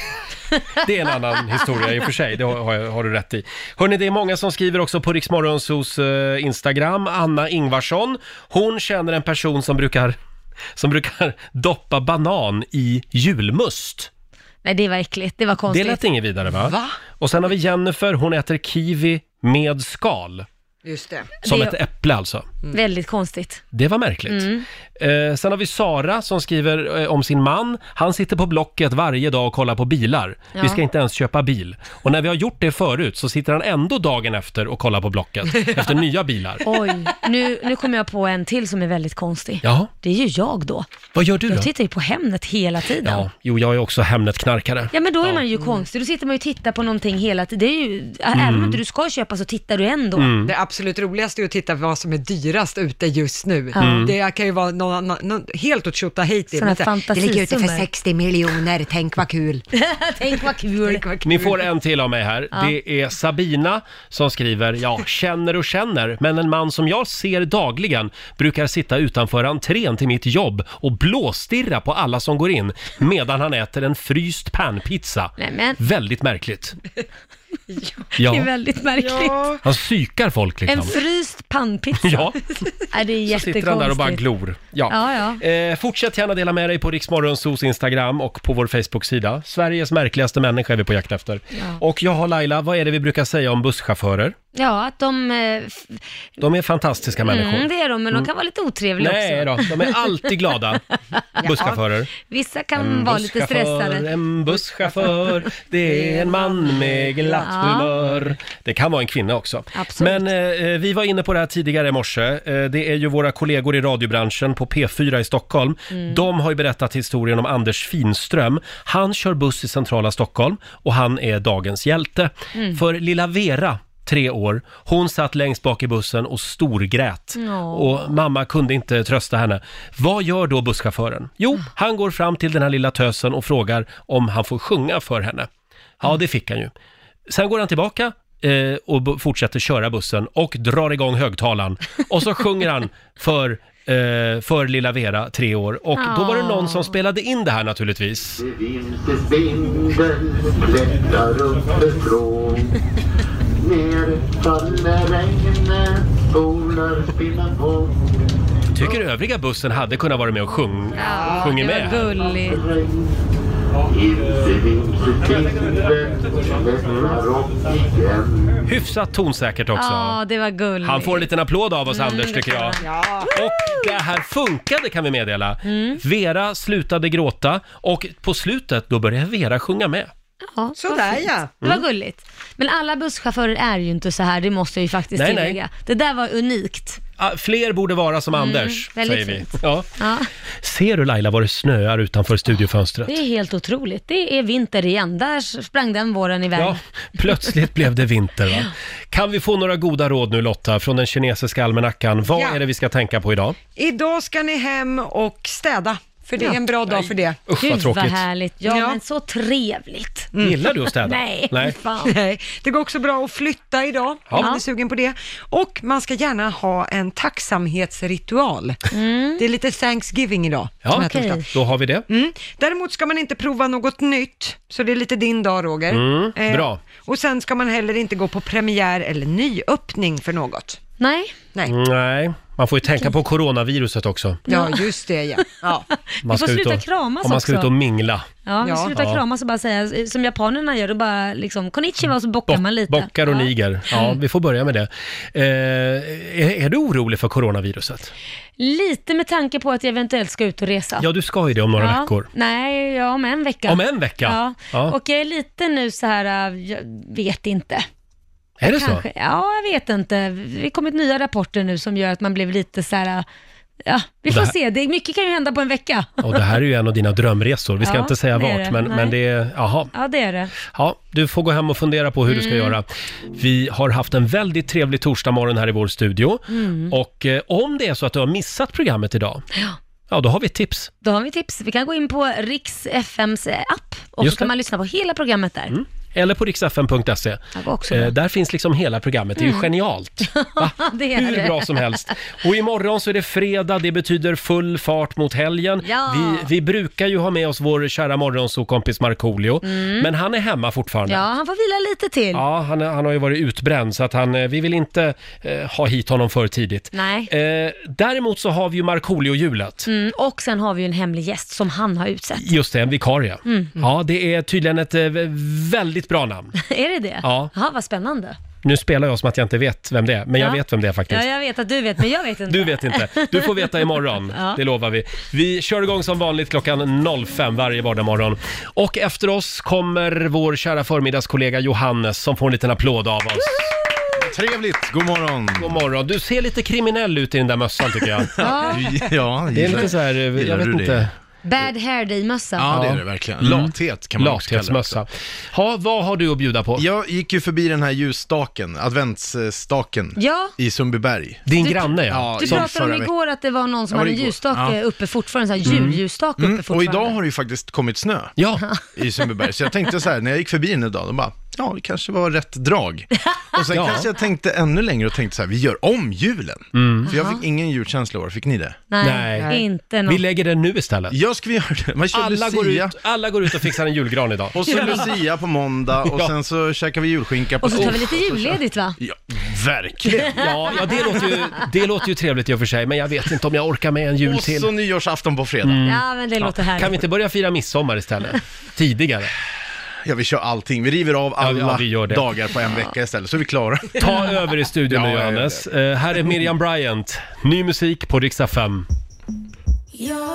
det är en annan historia i och för sig, det har, har, har du rätt i. Hörni, det är många som skriver också på Riksmorgonsos eh, Instagram. Anna Ingvarsson, hon känner en person som brukar, som brukar doppa banan i julmust. Nej, det var äckligt. Det var Det konstigt. lät inget vidare va? Va? Och sen har vi Jennifer, hon äter kiwi med skal. Just det. Som Det- ett äpple alltså. Väldigt konstigt. Det var märkligt. Mm. Eh, sen har vi Sara som skriver eh, om sin man. Han sitter på Blocket varje dag och kollar på bilar. Ja. Vi ska inte ens köpa bil. Och när vi har gjort det förut så sitter han ändå dagen efter och kollar på Blocket efter nya bilar. Oj, nu, nu kommer jag på en till som är väldigt konstig. Ja, Det är ju jag då. vad gör du då? Jag tittar ju på Hemnet hela tiden. Ja, jo, jag är också Hemnet-knarkare. Ja men då är man ju konstig, då sitter man ju och tittar på någonting hela tiden. Det är ju, Även om inte du ska köpa så tittar du ändå. Mm. Det absolut roligaste är att titta vad som är dyrast ute just nu. Mm. Det kan ju vara någon, någon, helt åt Tjotahejti. Här, Det ligger ute för fantasisummor. 60 miljoner, tänk vad kul. Tänk vad kul. Tänk vad kul. Ni får en till av mig här. Ja. Det är Sabina som skriver, ja, känner och känner, men en man som jag ser dagligen brukar sitta utanför entrén till mitt jobb och blåstirra på alla som går in medan han äter en fryst panpizza. Väldigt märkligt. Det är Ja, väldigt märkligt. han psykar folk En liksom. fryst pannpizza. Ja, Nej, det är så jättekonstigt. sitter han där och bara glor. Ja. Ja, ja. Eh, fortsätt gärna dela med dig på Riksmorgonsos Instagram och på vår Facebook-sida. Sveriges märkligaste människa är vi på jakt efter. Ja. Och jag har Laila, vad är det vi brukar säga om busschaufförer? Ja, att de... eh, f- De är fantastiska människor. Mm, det är de, men de Mm. kan vara lite otrevliga Nej också. då, de är alltid glada, busschaufförer. Vissa kan vara lite busschaufför, stressade. En busschaufför, det är en man med glatt Ja. humör. Det kan vara en kvinna också. Absolut. Men eh, vi var inne på det här tidigare i morse. Eh, det är ju våra kollegor i radiobranschen på P4 i Stockholm. Mm. De har ju berättat historien om Anders Finström. Han kör buss i centrala Stockholm och han är dagens hjälte. Mm. För lilla Vera, tre år, hon satt längst bak i bussen och storgrät. Och mamma kunde inte trösta henne. Vad gör då busschauffören? Jo, han går fram till den här lilla tösen och frågar om han får sjunga för henne. Ja, det fick han ju. Sen går han tillbaka eh, och b- fortsätter köra bussen och drar igång högtalaren. Och så sjunger han för, eh, för lilla Vera, tre år. Och då var det någon som spelade in det här naturligtvis. Vimse spindel klättrar uppifrån Ner faller regnet, spolar spinner bort Tycker övriga bussen hade kunnat vara med och sjung, Ja, sjungit det med. var gulligt. Igen Hyfsat tonsäkert också. Ja, det var gulligt. Han får en liten applåd av oss, Mm, Anders, tycker jag. Och det här funkade kan vi meddela. Mm. Vera slutade gråta och på slutet då började Vera sjunga med. Ja, Sådär, fint. ja. Det var Mm. gulligt. Men alla busschaufförer är ju inte så här, det måste jag ju faktiskt Nej, nej. tillägga. Det där var unikt. Ah, fler borde vara som Mm, Anders, väldigt säger vi. fint. Ja. Ja, Ser du Laila vad det snöar utanför studiofönstret? det är helt otroligt. Det är vinter igen. Där sprang den våren iväg. Ja, plötsligt blev det vinter va? Kan vi få några goda råd nu Lotta från den kinesiska almanackan? Vad Ja. är det vi ska tänka på idag? Idag ska ni hem och städa. För det är en bra dag för det. Usch, vad Gud vad tråkigt. härligt. Ja, Ja. men så trevligt. Gillar du att städa? Nej, Nej. fan. Nej, det går också bra att flytta idag Ja. om man är sugen på det. Och man ska gärna ha en tacksamhetsritual. Det är lite Thanksgiving idag. Ja, som här okej. torsdag. Då har vi det. Mm. Däremot ska man inte prova något nytt, så det är lite din dag Roger. Mm, bra. Och sen ska man heller inte gå på premiär eller nyöppning för något. Nej. Nej. Nej, man får ju tänka på coronaviruset också. Ja, just det ja. ja. Man får ska ut sluta och, kramas om man ska också. ut och mingla. Ja, vi Ja. slutar Ja. kramas och bara säga, som japanerna gör, och bara liksom konnichiwa och så bockar man lite. Bockar och ja. niger. Ja, vi får börja med det. Eh, är, är du orolig för coronaviruset? Lite med tanke på att jag eventuellt ska ut och resa. Ja, du ska ju det om några ja. veckor. Nej, ja, om en vecka. Om en vecka? Ja. Ja. Och jag är lite nu så här, äh, jag vet inte. Är det så? Kanske. Ja, jag vet inte. Det kommit nya rapporter nu som gör att man blev lite så här, ja, vi får det här- se. Det, mycket kan ju hända på en vecka. Och det här är ju en av dina drömresor. Vi ska Ja, inte säga vart, det. men, Nej. men det är, jaha. Ja, det är det. Ja, du får gå hem och fundera på hur du ska Mm. göra. Vi har haft en väldigt trevlig torsdagmorgon här i vår studio. Mm. Och eh, om det är så att du har missat programmet idag, ja då har vi tips. Då har vi tips. Vi kan gå in på Riks FMs app och Just så kan det. man lyssna på hela programmet där. Eller på riksfn.se. Eh, där finns liksom hela programmet, det är ju Mm. genialt. det är Hur det. bra som helst. Och imorgon så är det fredag, det betyder full fart mot helgen. Ja. Vi, vi brukar ju ha med oss vår kära morgonsokompis Markoolio, Mm. men han är hemma fortfarande. Ja, han får vila lite till. Ja, han, han har ju varit utbränd så att han, eh, vi vill inte eh, ha hit honom för tidigt. Nej. Eh, däremot så har vi ju Markoolio-hjulet. Mm, och sen har vi ju en hemlig gäst som han har utsett. Just det, en vikarie. Mm. Ja, det är tydligen ett eh, väldigt bra namn. är det det? Ja. Jaha, vad spännande. Nu spelar jag som att jag inte vet vem det är, men jag Ja. vet vem det är faktiskt. Ja, jag vet att du vet, men jag vet inte. Du vet inte. Du får veta imorgon, Ja. det lovar vi. Vi kör igång som vanligt klockan 05 varje vardagsmorgon. Och efter oss kommer vår kära förmiddagskollega Johannes som får en liten applåd av oss. Trevligt, god morgon. God morgon. Du ser lite kriminell ut i den där mössan tycker jag. Ja. Ja, Det är lite så här, eh, jag Gillar vet du det? inte. Bad hair day-mössa. Ja, det är det verkligen. Lathet kan man också kalla det Lathetsmössa. Ja, vad har du att bjuda på? Jag gick ju förbi den här ljusstaken, adventsstaken, Ja. i Sundbyberg. Din Du- granne ja. Du som pratade om igår att det var någon som Ja, hade en igår. ljusstake Ja. uppe fortfarande, en sån här julljusstake Mm, uppe och fortfarande. idag har det ju faktiskt kommit snö Ja. i Sundbyberg, så jag tänkte så här, när jag gick förbi den idag, då bara, ja, det kanske var rätt drag. Och sen Ja. kanske jag tänkte ännu längre och tänkte så här, vi gör om julen. Mm. För jag fick ingen julkänsla i år, fick ni det? Nej, Nej. inte något. Vi lägger den nu istället. Jag ska vi göra det. Man kör Alla går, ut, alla går ut och fixar en julgran idag. och så Lucia på måndag, och Ja. sen så käkar vi julskinka på Och så tar vi lite och julledigt va? Ja, verkligen. Ja, ja det, låter ju, det låter ju trevligt i och för sig, men jag vet inte om jag orkar med en jul Och till. så nyårsafton på fredag. Mm. Ja, men det låter härligt. Kan vi inte börja fira midsommar istället? Tidigare. Ja, vi kör allting. Vi river av alla ja, vi gör det. dagar på en vecka istället, så är vi klara. Ta över i studion nu Ja, jag gör Johannes. Eh, här är Miriam Bryant. Ny musik på Rix FM. Jag